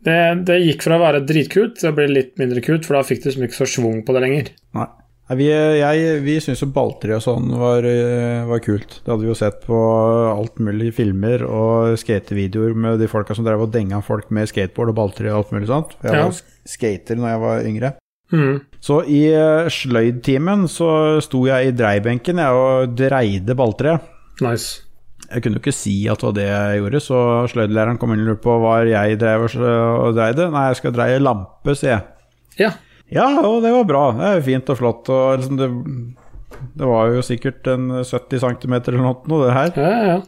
det, det gikk fra å være dritkult til å bli litt mindre kult, for da fikk du liksom ikke så schwung på det lenger. Nei. Vi, jeg, vi syns jo balltre og sånn var, eh, var kult. Det hadde vi jo sett på alt mulig filmer og skatevideoer med de folka som drev og denga folk med skateboard og balltre og alt mulig sånt. Jeg Ja. var skater når jeg var yngre. Mm. Så i eh, sløydtimen så sto jeg i dreibenken jeg, og dreide balltre. Nice. Jeg kunne jo ikke si at det var det jeg gjorde, så sløydlæreren kom inn og lurte på hva jeg drev og dreide. Nei, jeg skal dreie lampe, sier jeg. Ja. Ja, og det var bra. Det er fint og flott. Og liksom det, det var jo sikkert en 70 cm eller noe, det her. Ja, ja,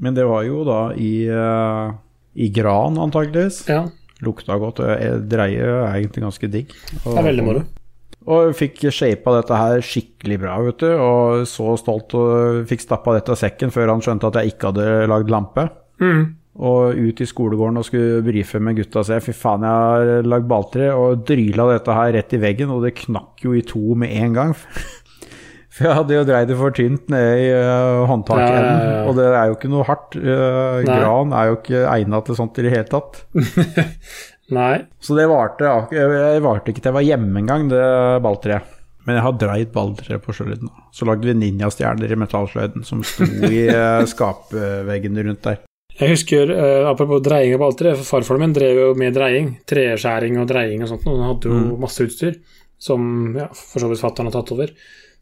Men det var jo da i, eh, i gran, antageligvis. ja. Lukta godt. Dreie er egentlig ganske digg. Og, Det er veldig moro. Og fikk shapa dette her skikkelig bra, vet du. Og så stolt og fikk stappa dette av sekken før han skjønte at jeg ikke hadde lagd lampe. Mhm. Og ut i skolegården og skulle brife med gutta og se. Fy faen, jeg har lagd balltre og dryla dette her rett i veggen, og det knakk jo i to med en gang. For jeg hadde jo dreid det for tynt nede i uh, håndtaket. Ja, ja, ja. og det er jo ikke noe hardt. Uh, gran er jo ikke egna til sånt i det hele tatt. Nei. Så det varte Jeg varte ikke til jeg var hjemme engang, det balltreet. Men jeg har dreid balltreet på sjøliden. Så lagde vi ninjastjerner i metallsløyden som sto i eh, skapveggene rundt der. Jeg husker, eh, apropos dreiing av balltre, for farfaren min drev jo med dreiing. Treskjæring og dreiing og sånt, og han hadde jo masse utstyr som ja, for så vidt fatter'n har tatt over.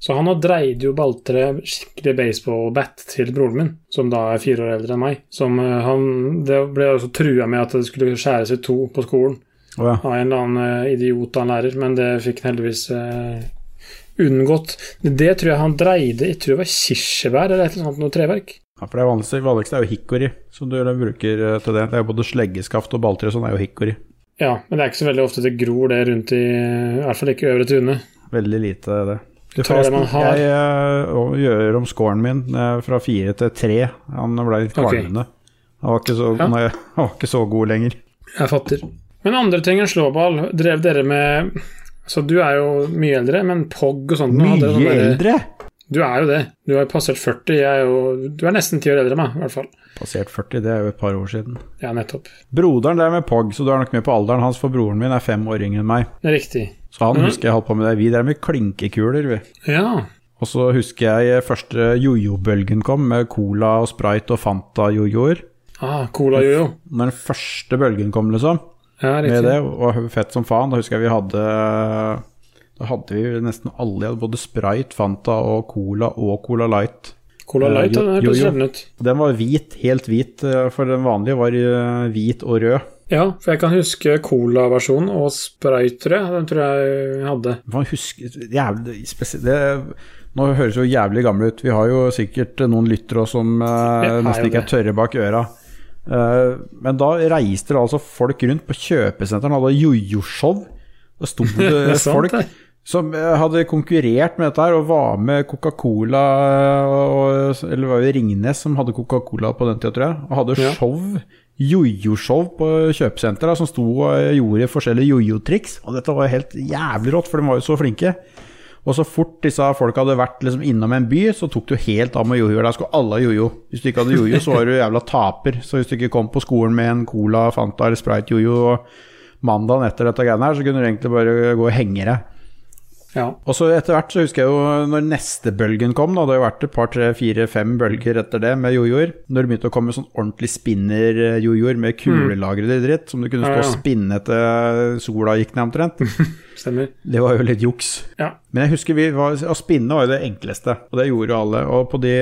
Så han har dreid jo balltre, skikkelig baseball-bat, til broren min, som da er fire år eldre enn meg. Som eh, han Det ble også trua med at det skulle skjæres i to på skolen oh, ja. av en eller annen eh, idiot av en lærer, men det fikk han heldigvis eh, unngått. Det tror jeg han dreide Jeg tror det var kirsebær eller et eller annet noe treverk. Ja, for det vanligste, vanligste er jo hickory, som du bruker eh, til det. Det er jo både sleggeskaft og balltre og sånn er jo hickory. Ja, men det er ikke så veldig ofte det gror det rundt i I hvert fall ikke Øvre Tune. Veldig lite det. Du, tar det man har. Jeg eh, gjør om scoren min eh, fra fire til tre. Han ble litt kvalmende. Okay. Han, var ikke så- Ja. nei, han var ikke så god lenger. Jeg fatter. Men andre ting enn slåball, drev dere med Så du er jo mye eldre, men POG og sånt Mye eldre! Du er jo det. Du har passert 40. Jeg er jo Du er nesten ti år eldre enn meg, i hvert fall. Passert 40, det er jo et par år siden. Ja, nettopp. Broderen der med POG, så du er nok med på alderen hans, for broren min er fem år yngre enn meg. Riktig. Så han mm. husker jeg holdt på med det. Vi drev med klinkekuler, vi. Ja. Og så husker jeg første jojo-bølgen kom, med Cola og Sprite og Fanta-jojoer. Ah, Cola-jojo. Når den første bølgen kom, liksom, Ja, riktig. med det, og fett som faen, da husker jeg vi hadde Da hadde vi nesten alle, både Sprite, Fanta og Cola og Cola Light. Cola Light Light, jo- ja, jo. jojo. sjelden. Den var hvit, helt hvit, eh, for den vanlige var eh, hvit og rød. Ja, for jeg kan huske Cola-versjonen og Sprite, tror jeg. Den tror jeg hadde. Man husker jævlig spesielt det, Nå høres jo jævlig gamle ut. Vi har jo sikkert noen lyttere som eh, nesten ikke er tørre bak øra. Eh, men da reiste det altså folk rundt på kjøpesentrene og hadde jojo-show. Da sto det Det er sant, folk det. Som eh, hadde konkurrert med dette her og var med Coca-Cola og, Eller det var jo Ringnes som hadde Coca-Cola på den tida, tror jeg. Og hadde Ja. show, jojo-show på kjøpesenteret som sto og gjorde forskjellige jojo-triks. Og dette var helt jævlig rått, for de var jo så flinke. Og så fort disse folka hadde vært liksom innom en by, så tok du helt av med jojoer. Der skulle alle ha jojo. Hvis du ikke hadde jojo, så var du jævla taper. Så hvis du ikke kom på skolen med en Cola, Fanta eller Sprite jojo mandagen etter dette greiene her, så kunne du egentlig bare gå og henge deg. Ja. Og så etter hvert så husker jeg jo når neste bølgen kom, da, det har jo vært et par, tre, fire, fem bølger etter det med jojoer. Når det begynte å komme sånn ordentlig spinner-jojoer med kulelagrede dritt, som du kunne stå Ja, ja. og spinne til sola gikk ned omtrent. Stemmer. Det var jo litt juks. Ja. Men jeg husker vi var, å spinne var jo det enkleste, og det gjorde jo alle. Og på de,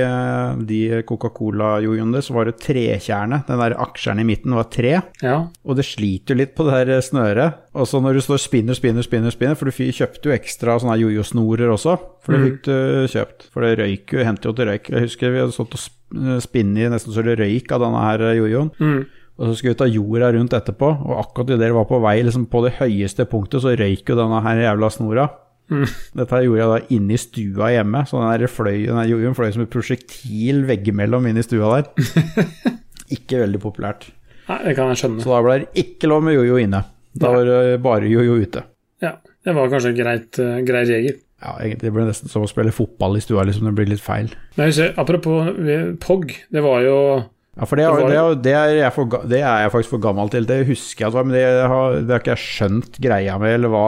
de Coca-Cola-jojoene så var det trekjerne. Den der aksjeren i midten var tre. ja. Og det sliter jo litt på det der snøret. Og så når du står spinner, spinner, spinner, spinner For du kjøpte jo ekstra sånne jojo-snorer også, for det Mm. fikk du kjøpt. For det røyk jo, hendte jo til røyk. Jeg husker vi hadde stått og spinne spinnet i nesten så det røyk av denne her jojoen. Mm. Og så skulle vi ta jorda rundt etterpå, og akkurat idet det var på vei liksom på det høyeste punktet, så røyk jo denne her jævla snora. Mm. Dette gjorde jeg da inne i stua hjemme, så den der fløy, den der jojoen fløy som et prosjektil veggimellom inne i stua der. Ikke veldig populært. Nei, det kan jeg skjønne. Så da ble det ikke lov med jojo inne. Da var det bare jojo ute. Ja. Det var kanskje en greit, uh, grei regel. Ja, det ble nesten som å spille fotball i stua, liksom. Det blir litt feil. Men jeg husker, apropos POG, det var jo Ja, for det, er- Det er- det, er jeg for, det er jeg faktisk for gammel til. Det husker jeg at var, men det har, det har ikke jeg skjønt greia med, eller hva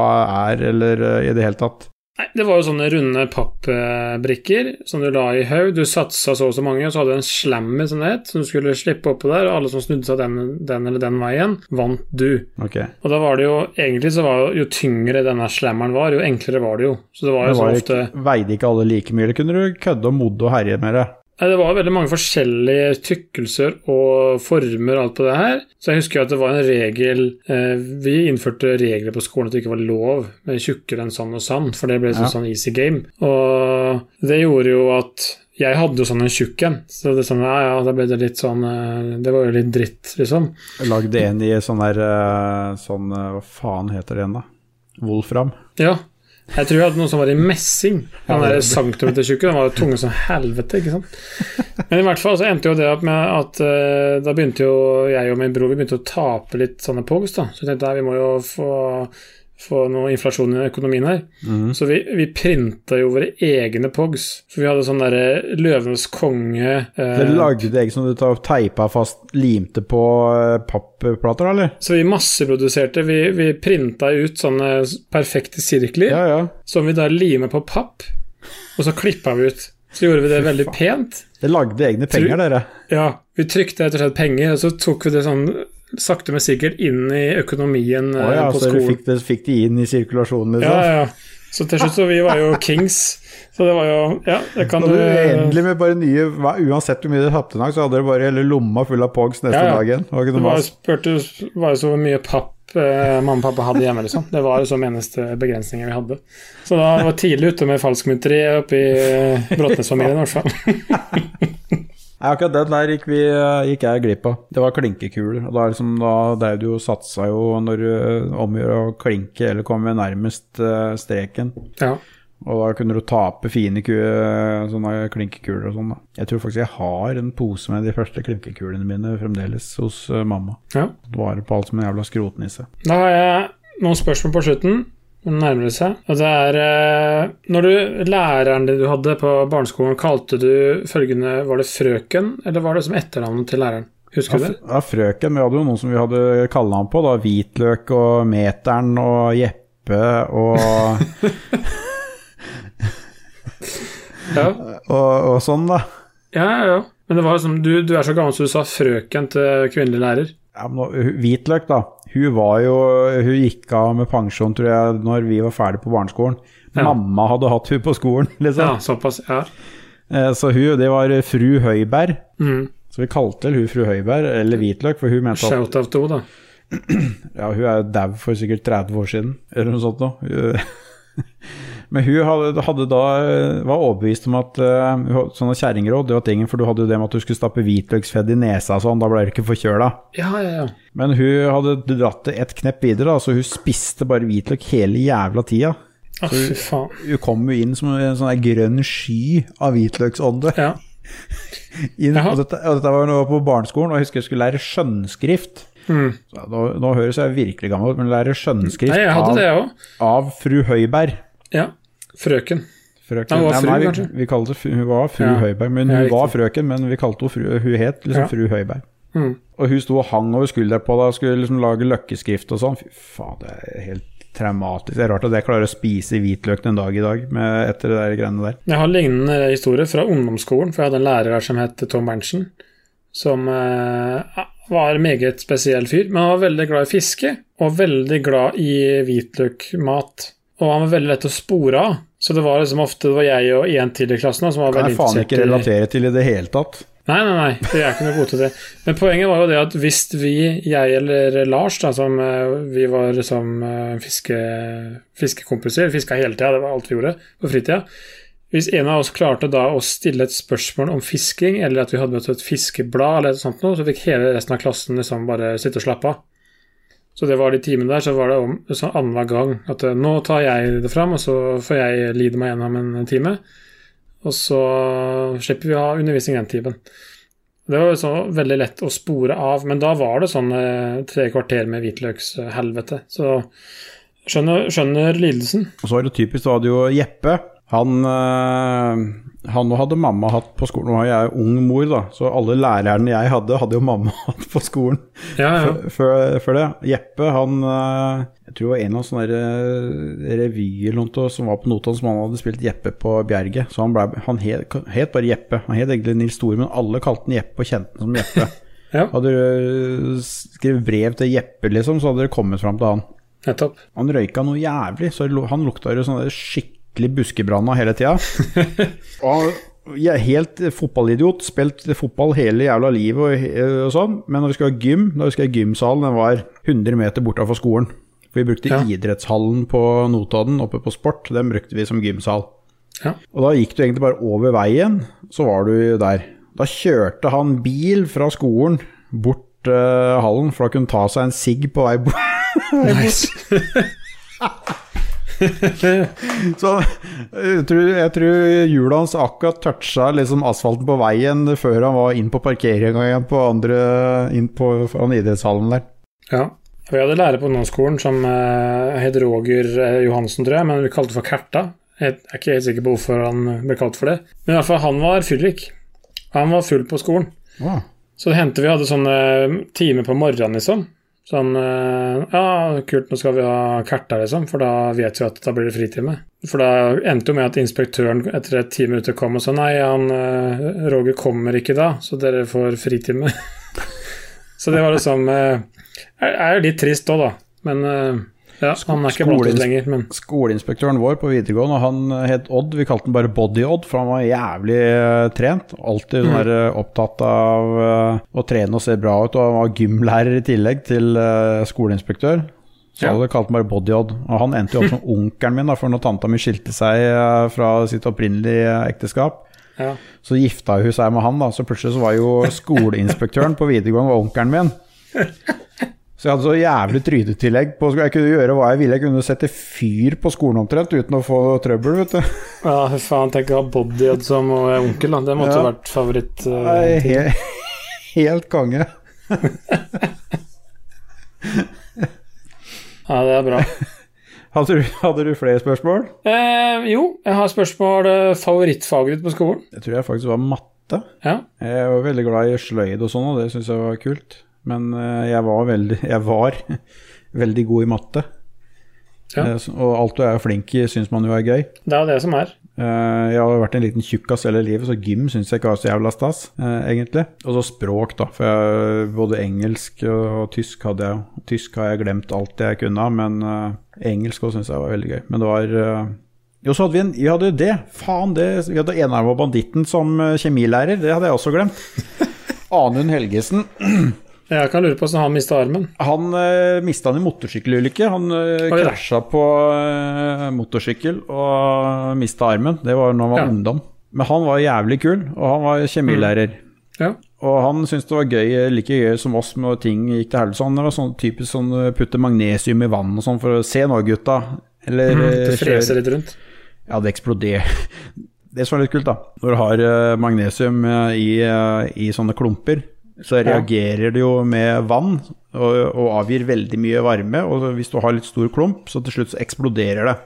er, eller eh, i det hele tatt. Nei, det var jo sånne runde pappbrikker som du la i haug. Du satsa så og så mange, og så hadde du en slammer, som det het, som du skulle slippe oppå der, og alle som snudde seg den, den eller den veien, vant du. Okay. Og da var det jo Egentlig så var jo, jo tyngre denne slammeren var, jo enklere var det jo. Så det var jo var så ofte ikke, veide ikke alle like mye, eller kunne du kødde og modde og herje med det? Det var veldig mange forskjellige tykkelser og former og alt på det her. Så jeg husker at det var en regel eh, Vi innførte regler på skolen at det ikke var lov med tjukkere enn sånn og sånn, for det ble Ja. sånn easy game. Og det gjorde jo at jeg hadde jo sånn en tjukk en, så det sånn, ja, ja, da ble det litt sånn eh, Det var jo litt dritt, liksom. Lagde en i sånn der eh, sånn eh, Hva faen heter det igjen, da? Wolfram? Ja. Jeg tror jeg hadde noen som var i messing. Han der centimetertjukke, den var jo tunge som helvete, ikke sant. Men i hvert fall så endte jo det opp med at uh, da begynte jo jeg og min bror vi begynte å tape litt sånne pogs, da. Så jeg tenkte nei, vi må jo få, få noe inflasjon i økonomien her. Mm. Så vi, vi printa jo våre egne pogs. For vi hadde sånn derre Løvenes konge eh, Dere lagde egg som du tar- teipa fast, limte på eh, pappplater, eller? Så vi masseproduserte. Vi, vi printa ut sånne perfekte sirkler. Ja, ja. som vi da limer på papp, og så klippa vi ut. Så gjorde vi det veldig pent. Dere lagde egne penger, dere. Ja, vi trykte rett og slett penger, og så tok vi det sånn sakte, men sikkert inn i økonomien eh, ja, på så dere skolen. fikk, det, fikk de inn i sirkulasjonen, liksom? ja, ja. Så til slutt så vi var jo kings. Så det var jo Ja, det kan du endelig med bare nye Uansett hvor mye du tapte en dag, så hadde dere bare hele lomma full av pogs neste Ja, ja. dagen. Det var ikke noe mas. spurte, bare så mye papp eh, mamma og pappa hadde hjemme, liksom. Det var jo som eneste begrensninger vi hadde. Så da var tidlig ute med falskmynteri oppi i Bråtnes-familien, i hvert fall. Nei, akkurat den der gikk, vi, gikk jeg glipp av. Det var klinkekuler. Og da, er liksom, da drev du satsa jo når du eh, omgjør å klinke eller komme nærmest eh, streken. Ja. Og da kunne du tape fine ku, sånne klinkekuler og sånn. Jeg tror faktisk jeg har en pose med de første klinkekulene mine fremdeles hos eh, mamma. ja. Vare på alt som en jævla skrotnisse. Da har jeg noen spørsmål på slutten. Nå nærmer det seg. Og det er eh, Når du Læreren din du hadde på barneskolen, kalte du følgende Var det frøken, eller var det som etternavnet til læreren? Husker du det? Ja, frøken. Vi hadde jo noen som vi hadde kallenavn på. da, Hvitløk og Meteren og Jeppe og Ja, og, og sånn, da. ja, ja. ja. Men det var liksom, du, du er så gammel så du sa frøken til kvinnelig lærer. Ja, men Hvitløk, da. Hun var jo Hun gikk av med pensjon, tror jeg, når vi var ferdig på barneskolen. Ja. Mamma hadde hatt hun på skolen, liksom. Ja, såpass. Ja. Eh, Så hun, det var fru Høiberg. Mm. Så vi kalte hun fru Høiberg, eller Hvitløk, for hun mente at Shout-out to, da. Ja, hun er jo dau for sikkert 30 år siden, eller noe sånt noe. Men hun hadde, hadde da var overbevist om at uh, sånne kjerringråd, det var tingen, for du hadde jo det med at du skulle stappe hvitløksfedd i nesa og sånn, da ble du ikke forkjøla. Ja, ja, ja. Men hun hadde dratt det et knepp videre, da, så hun spiste bare hvitløk hele jævla tida. Å, fy faen. Hun kom jo inn som en sånn grønn sky av hvitløksånde. Ja. Inn, og, dette, og dette var nå på barneskolen, og jeg husker jeg skulle lære skjønnskrift. Mm. Så Nå, nå høres jeg virkelig gammel ut, men lære skjønnskrift Nei, av, av fru Høiberg. Ja. Frøken. Frøken. Hun var fru, nei, vi, vi kalte, fru- hun var fru Ja. Høiberg, men hun var frøken, men vi kalte henne fru, hun het liksom Ja. fru Høiberg. Mm. Og hun sto og hang over skuldra på deg og skulle liksom lage løkkeskrift og sånn. Fy faen, det er helt traumatisk. Det er rart at jeg klarer å spise hvitløk den dag i dag med, etter det der greiene der. Jeg har lignende historie fra ungdomsskolen, for jeg hadde en lærer her som het Tom Berntsen. Som eh, var en meget spesiell fyr, men han var veldig glad i fiske, og veldig glad i hvitløkmat. Og han var veldig lett å spore av, så det var liksom ofte det var jeg og en til i klassen da, som var Kan veldig jeg faen ikke relatere til i det hele tatt. Nei, nei, nei, Det er ikke noe god til det. Men poenget var jo det at hvis vi, jeg eller Lars, da, som eh, vi var som eh, fiske, fiskekompiser, fiska hele tida, det var alt vi gjorde på fritida Hvis en av oss klarte da å stille et spørsmål om fisking, eller at vi hadde møtt et fiskeblad, eller et sånt noe, så fikk hele resten av klassen liksom bare sitte og slappe av. Så det var de timene der, så var det om sånn annenhver gang at eh, nå tar jeg det fram, og så får jeg lide meg gjennom en time. Og så slipper vi å ha undervisning den timen. Det var så veldig lett å spore av, men da var det sånn eh, tre kvarter med hvitløkshelvete. Så skjønner, skjønner lidelsen. Og så er det typisk, da hadde jo Jeppe han, øh, han hadde mamma hatt på skolen. Nå har jeg ung mor, da, så alle lærerne jeg hadde, hadde jo mamma hatt på skolen Ja, ja. før- det. Jeppe, han øh, Jeg tror det var en av sånne øh, revyer som var på Notodden, som han hadde spilt Jeppe på Bjerget. Så han, ble, han het, het bare Jeppe. Han het egentlig Nils Store, men alle kalte han Jeppe og kjente han som Jeppe. Ja. Hadde du skrevet brev til Jeppe, liksom, så hadde det kommet fram til han. Nettopp. Han røyka noe jævlig, så han lukta jo sånn der skikkelig buskebranna hele tida. jeg er helt fotballidiot, spilt fotball hele jævla livet og, og sånn, men når vi skulle ha gym, da husker jeg gymsalen den var 100 meter bortafor skolen. For vi brukte Ja. idrettshallen på Notodden oppe på Sport, den brukte vi som gymsal. Ja. Og da gikk du egentlig bare over veien, så var du der. Da kjørte han bil fra skolen bort uh, hallen, for da kunne ta seg en sigg på vei bort. Nice. Så jeg tror, jeg tror hjulet hans akkurat toucha liksom asfalten på veien før han var inn på parkeringa igjen på andre inn på idrettshallen der. Ja. Vi hadde lærer på ungdomsskolen som uh, het Roger eh, Johansen, tror jeg, men vi kalte det for Kerta. Jeg er ikke helt sikker på hvorfor han ble kalt for det. Men i hvert fall, han var fyllik. Han var full på skolen. Å, Så det hendte vi hadde sånne timer på morgenen, liksom. Sånn eh, Ja, kult, nå skal vi ha Kerta, liksom, for da vet vi at da blir det fritime. For da endte jo med at inspektøren etter et ti minutter kom og sa nei, han eh, Roger kommer ikke da, så dere får fritime. så det var liksom Det Er er jo litt trist òg, da. Men eh, ja, han er ikke blant oss lenger, men Skoleinspektøren vår på videregående, han het Odd. Vi kalte han bare Body-Odd, for han var jævlig eh, trent. Alltid mm. der, eh, opptatt av eh, å trene og se bra ut, og han var gymlærer i tillegg til eh, skoleinspektør. Så Ja. kalte han bare Body-Odd. Og han endte jo opp som onkelen min, da, for når tanta mi skilte seg eh, fra sitt opprinnelige ekteskap, ja. så gifta hun seg med han, da. Så plutselig så var jo skoleinspektøren på videregående var onkelen min. Så jeg hadde så jævlig trynetillegg på Jeg kunne gjøre hva jeg ville. Jeg kunne sette fyr på skolen omtrent uten å få trøbbel, vet du. ja faen, tenk å ha bodyod som eh, onkel, da. Det måtte Ja. vært favoritt. Uh, Nei, he helt konge. Ja, det er bra. Hadde du, hadde du flere spørsmål? Eh, jo, jeg har spørsmål eh, favorittfaget ditt på skolen. Jeg tror jeg faktisk var matte. Ja. Jeg var veldig glad i sløyd og sånn, og det syns jeg var kult. Men eh, jeg var veldig, jeg var veldig god i matte. Ja. Eh, Og alt du er flink i, syns man jo er gøy. Det er jo det som er. Eh, Jeg har vært en liten tjukkas hele livet, så gym syns jeg ikke var så jævla stas, egentlig. Og så språk, da. For jeg, både engelsk og, tysk hadde jeg. Tysk har jeg glemt alt jeg kunne men engelsk òg syns jeg var veldig gøy. Men det var Jo, så hadde vi en Vi hadde jo det. Faen, det Vi hadde enarma banditten som kjemilærer. Det hadde jeg også glemt. Anund Helgesen. Jeg kan lure på hvordan han mista armen. Han uh, mista han i motorsykkelulykke. Han uh, da. krasja på uh, motorsykkel og mista armen. Det var når han var Ja. ungdom. Men han var jævlig kul, og han var kjemilærer. Ja. Og han syntes det var gøy, like gøy som oss når ting gikk til helvete. Han var sånn typisk sånn putte magnesium i vann og sånn for å se nå, gutta. Eller Mm, det freser litt rundt. Ja, det eksploderer. Det som er litt kult, da, når du har magnesium i, i sånne klumper, så reagerer det jo med vann og, og avgir veldig mye varme. Og hvis du har litt stor klump, så til slutt så eksploderer det.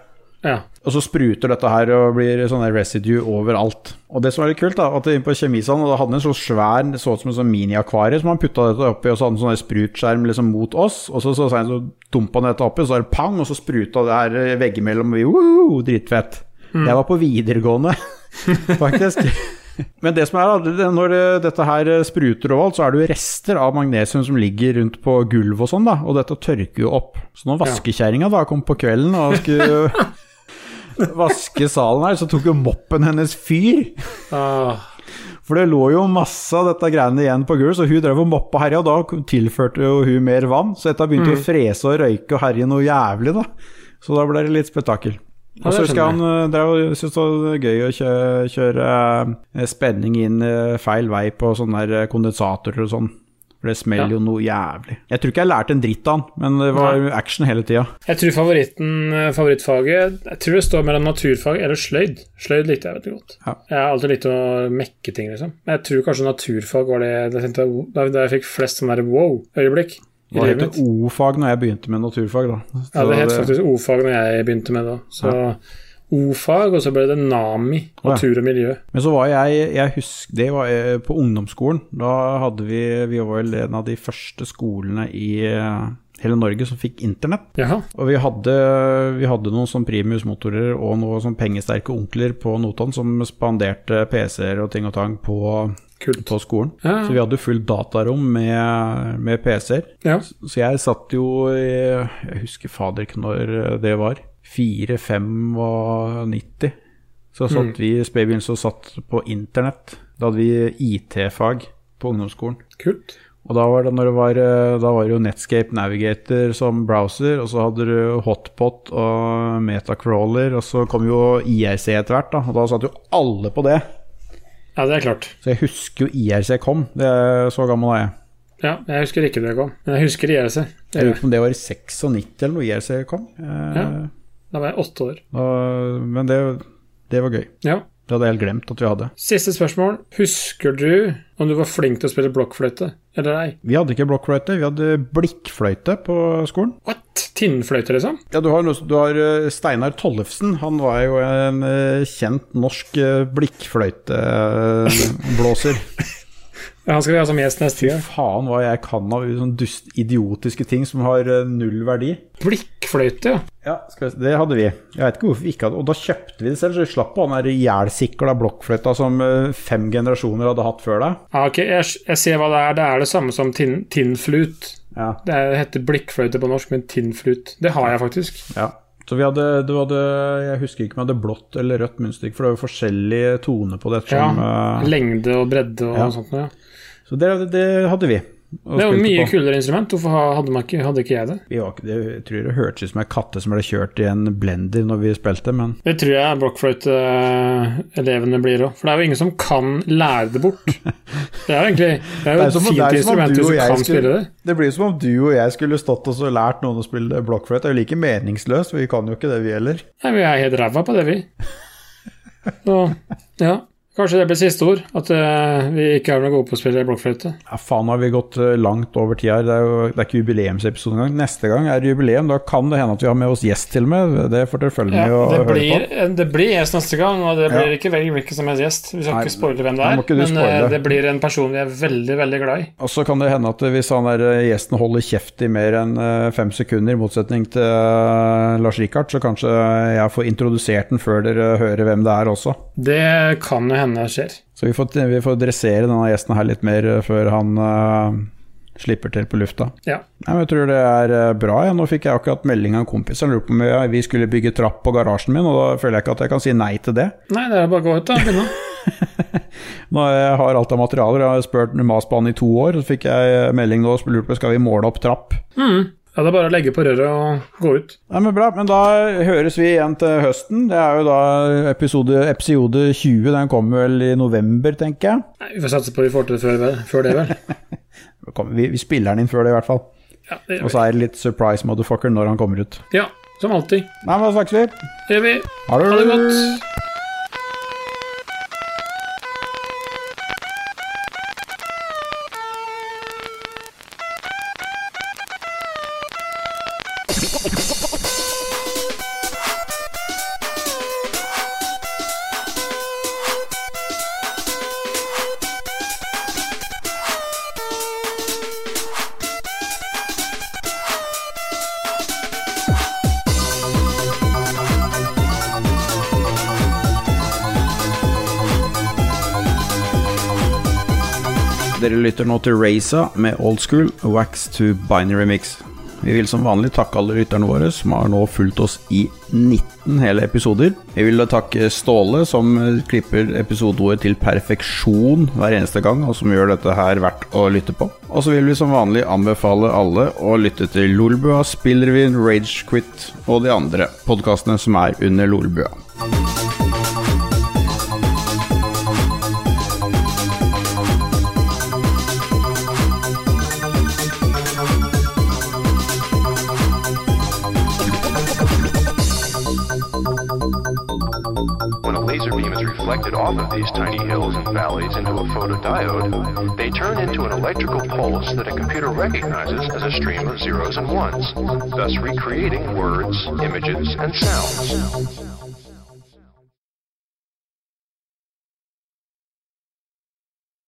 Ja. Og så spruter dette her og blir sånn residue overalt. Og det som er litt kult, da, at inne på kjemisalen da hadde en så svær, så ut som en sånn miniakvarie som han putta dette oppi, og så hadde han sånn sprutskjerm liksom mot oss, og så, så, så, så dumpa han dette oppi, og så er det pang, og så spruta det her veggimellom, og vi, uh, dritfett. Jeg var på videregående, faktisk. Men det som er når det- dette her spruter og alt, så er det jo rester av magnesium som ligger rundt på gulvet og sånn, da, og dette tørker jo opp. Så når vaskekjerringa da kom på kvelden og skulle vaske salen her, så tok jo moppen hennes fyr. Ah, For det lå jo masse av dette greiene igjen på gulvet, så hun drev og moppa herja, og da tilførte jo hun mer vann. Så dette begynte Mm. å frese og røyke og herje noe jævlig, da. Så da ble det litt spetakkel. Og så husker jeg han eh, drev og syntes det var gøy å kjøre, kjøre eh, spenning inn eh, feil vei på sånne kondensatorer og sånn. For det smeller Ja. jo noe jævlig. Jeg tror ikke jeg lærte en dritt av han, men det var Nei. action hele tida. jeg tror favoritten, eh, favorittfaget Jeg tror det står mellom naturfag eller sløyd. Sløyd likte jeg veldig godt. Ja. Jeg har alltid likt å mekke ting, liksom. Men jeg tror kanskje naturfag var det jeg tenkte, da, jeg fikk flest sånne wow-øyeblikk livet het det O-fag når jeg begynte med naturfag, da. Ja, det het faktisk O-fag når jeg begynte med det. Så O-fag, og så ble det NAMI, natur og miljø. Men så var jeg, jeg husker, det var eh, på ungdomsskolen. Da hadde vi, vi var vel en av de første skolene i eh, hele Norge som fikk internett. Jaha. Og vi hadde, vi hadde noen sånn primusmotorer og noen sånn pengesterke onkler på Notodden som spanderte PC-er og ting og tang på, Kult. på skolen. Ja, Så vi hadde fullt datarom med, med PC-er. ja. Så jeg satt jo i Jeg husker fader ikke når det var. 4-5-90. Så satt Mm. vi i begynnelsen og satt på internett. Da hadde vi IT-fag på ungdomsskolen. Kult. Og da var det det var eh, Da var det jo Netscape Navigator som browser, og så hadde du Hotpot og Metacrawler, og så kom jo IRC etter hvert, da. Og da satt jo alle på det. Ja, det er klart. Så jeg husker jo IRC kom. Det er Så gammel er jeg. Ja, jeg husker ikke det kom. Men jeg husker IRC. Jeg lurer på om det var i 96 eller noe IRC kom. Eh, Ja. Da var jeg åtte år. Og, men det, det var gøy. Ja. Det hadde jeg helt glemt at vi hadde. Siste spørsmål. Husker du om du var flink til å spille blokkfløyte eller ei? Vi hadde ikke blokkfløyte, vi hadde blikkfløyte på skolen. What? Tinnfløyte, liksom? Ja, du har, noe- du har eh, Steinar Tollefsen. Han var jo en eh, kjent norsk eh, blikkfløyteblåser. Ja, han skal vi ha som gjest neste gang. Faen hva jeg kan av sånne dust, idiotiske ting som har null verdi. Blikkfløyte, ja. Ja, det hadde vi. Jeg vet ikke hvorfor vi ikke hadde Og da kjøpte vi det selv, så vi slapp på den der ihjelsikla blokkfløyta som fem generasjoner hadde hatt før deg. ja ok, jeg, jeg ser hva det er. Det er det samme som tin, tinnflut. Ja. Det er- heter blikkfløyte på norsk, men tinnflut. Det har jeg faktisk. Ja. Så vi hadde, du hadde Jeg husker ikke om jeg hadde blått eller rødt munnstykke, for det var jo forskjellige toner på det. Ja, Som, eh, Lengde og bredde og Ja. sånt. Ja. så det, det hadde vi. Det er jo mye på. kulere instrument. Hvorfor hadde, ikke, hadde ikke jeg det? Vi var det, jeg tror det hørtes ut som ei katte som ble kjørt i en blender når vi spilte, men Det tror jeg blockfløyte-elevene blir òg. For det er jo ingen som kan lære det bort. Det er jo egentlig det er jo et fint instrument du hvis du kan skulle- spille det. Det blir som om du og jeg skulle stått og lært noen å spille blockfløyte. Det er jo like meningsløst, for vi kan jo ikke det, vi heller. Nei, vi er helt ræva på det, vi. Så, ja. Kanskje det blir siste ord, at uh, vi ikke er noe gode på å spille blokkfløyte. Ja, faen har vi gått eh, langt over tida her. Det er jo det er ikke jubileumsepisode engang. Neste gang er det jubileum. Da kan det hende at vi har med oss gjest til og med. Det får dere følge Ja, med og høre blir, på. det blir gjest neste gang, og det blir Ja. ikke veldig hvilken som helst gjest. Vi skal Nei, ikke spoile hvem det er, men uh, det blir en person vi er veldig, veldig glad i. Og så kan det hende at hvis han der gjesten holder kjeft i mer enn fem sekunder, i motsetning til Lars Rikard, så kanskje jeg får introdusert den før dere hører hvem det er også. Det kan jo hende skjer. Så vi får, vi får dressere denne gjesten her litt mer eh, før han uh, slipper til på lufta. Ja. Nei, men jeg tror det er eh, bra. Ja. Nå fikk jeg akkurat melding av en kompis som lurte på om vi skulle bygge trapp på garasjen min, og da føler jeg ikke at jeg kan si nei til det. Nei, det er bare å gå ut, da. Begynne. Nå jeg har alt av materialer, jeg har spurt mast på han i to år, så fikk jeg melding nå og lurte på skal vi måle opp trapp. Mm. Ja, det er bare å legge på røret og gå ut. Nei, men bra, men da høres vi igjen til høsten. Det er jo da episode, episode 20, den kommer vel i november, tenker jeg. Nei, vi får satse på vi får til det før, før det, vel. Vi, vi spiller den inn før det, i hvert fall. Ja, det Og så er det litt surprise motherfucker når han kommer ut. Ja, som alltid. Nei, men da snakkes vi. Det gjør vi. Ha det godt. Lytter nå til Raza med Old School Wax to Binary Mix. Vi vil som vanlig takke alle lytterne våre som har nå fulgt oss i 19 hele episoder. Vi vil takke Ståle som klipper episodeordet til perfeksjon hver eneste gang, og som gjør dette her verdt å lytte på. Og så vil vi som vanlig anbefale alle å lytte til Lolbua, Spillrevyen, Ragequit og de andre podkastene som er under Lolbua. Off of these tiny hills and valleys into a photodiode, they turn into an electrical pulse that a computer recognizes as a stream of zeros and ones, thus recreating words, images, and sounds.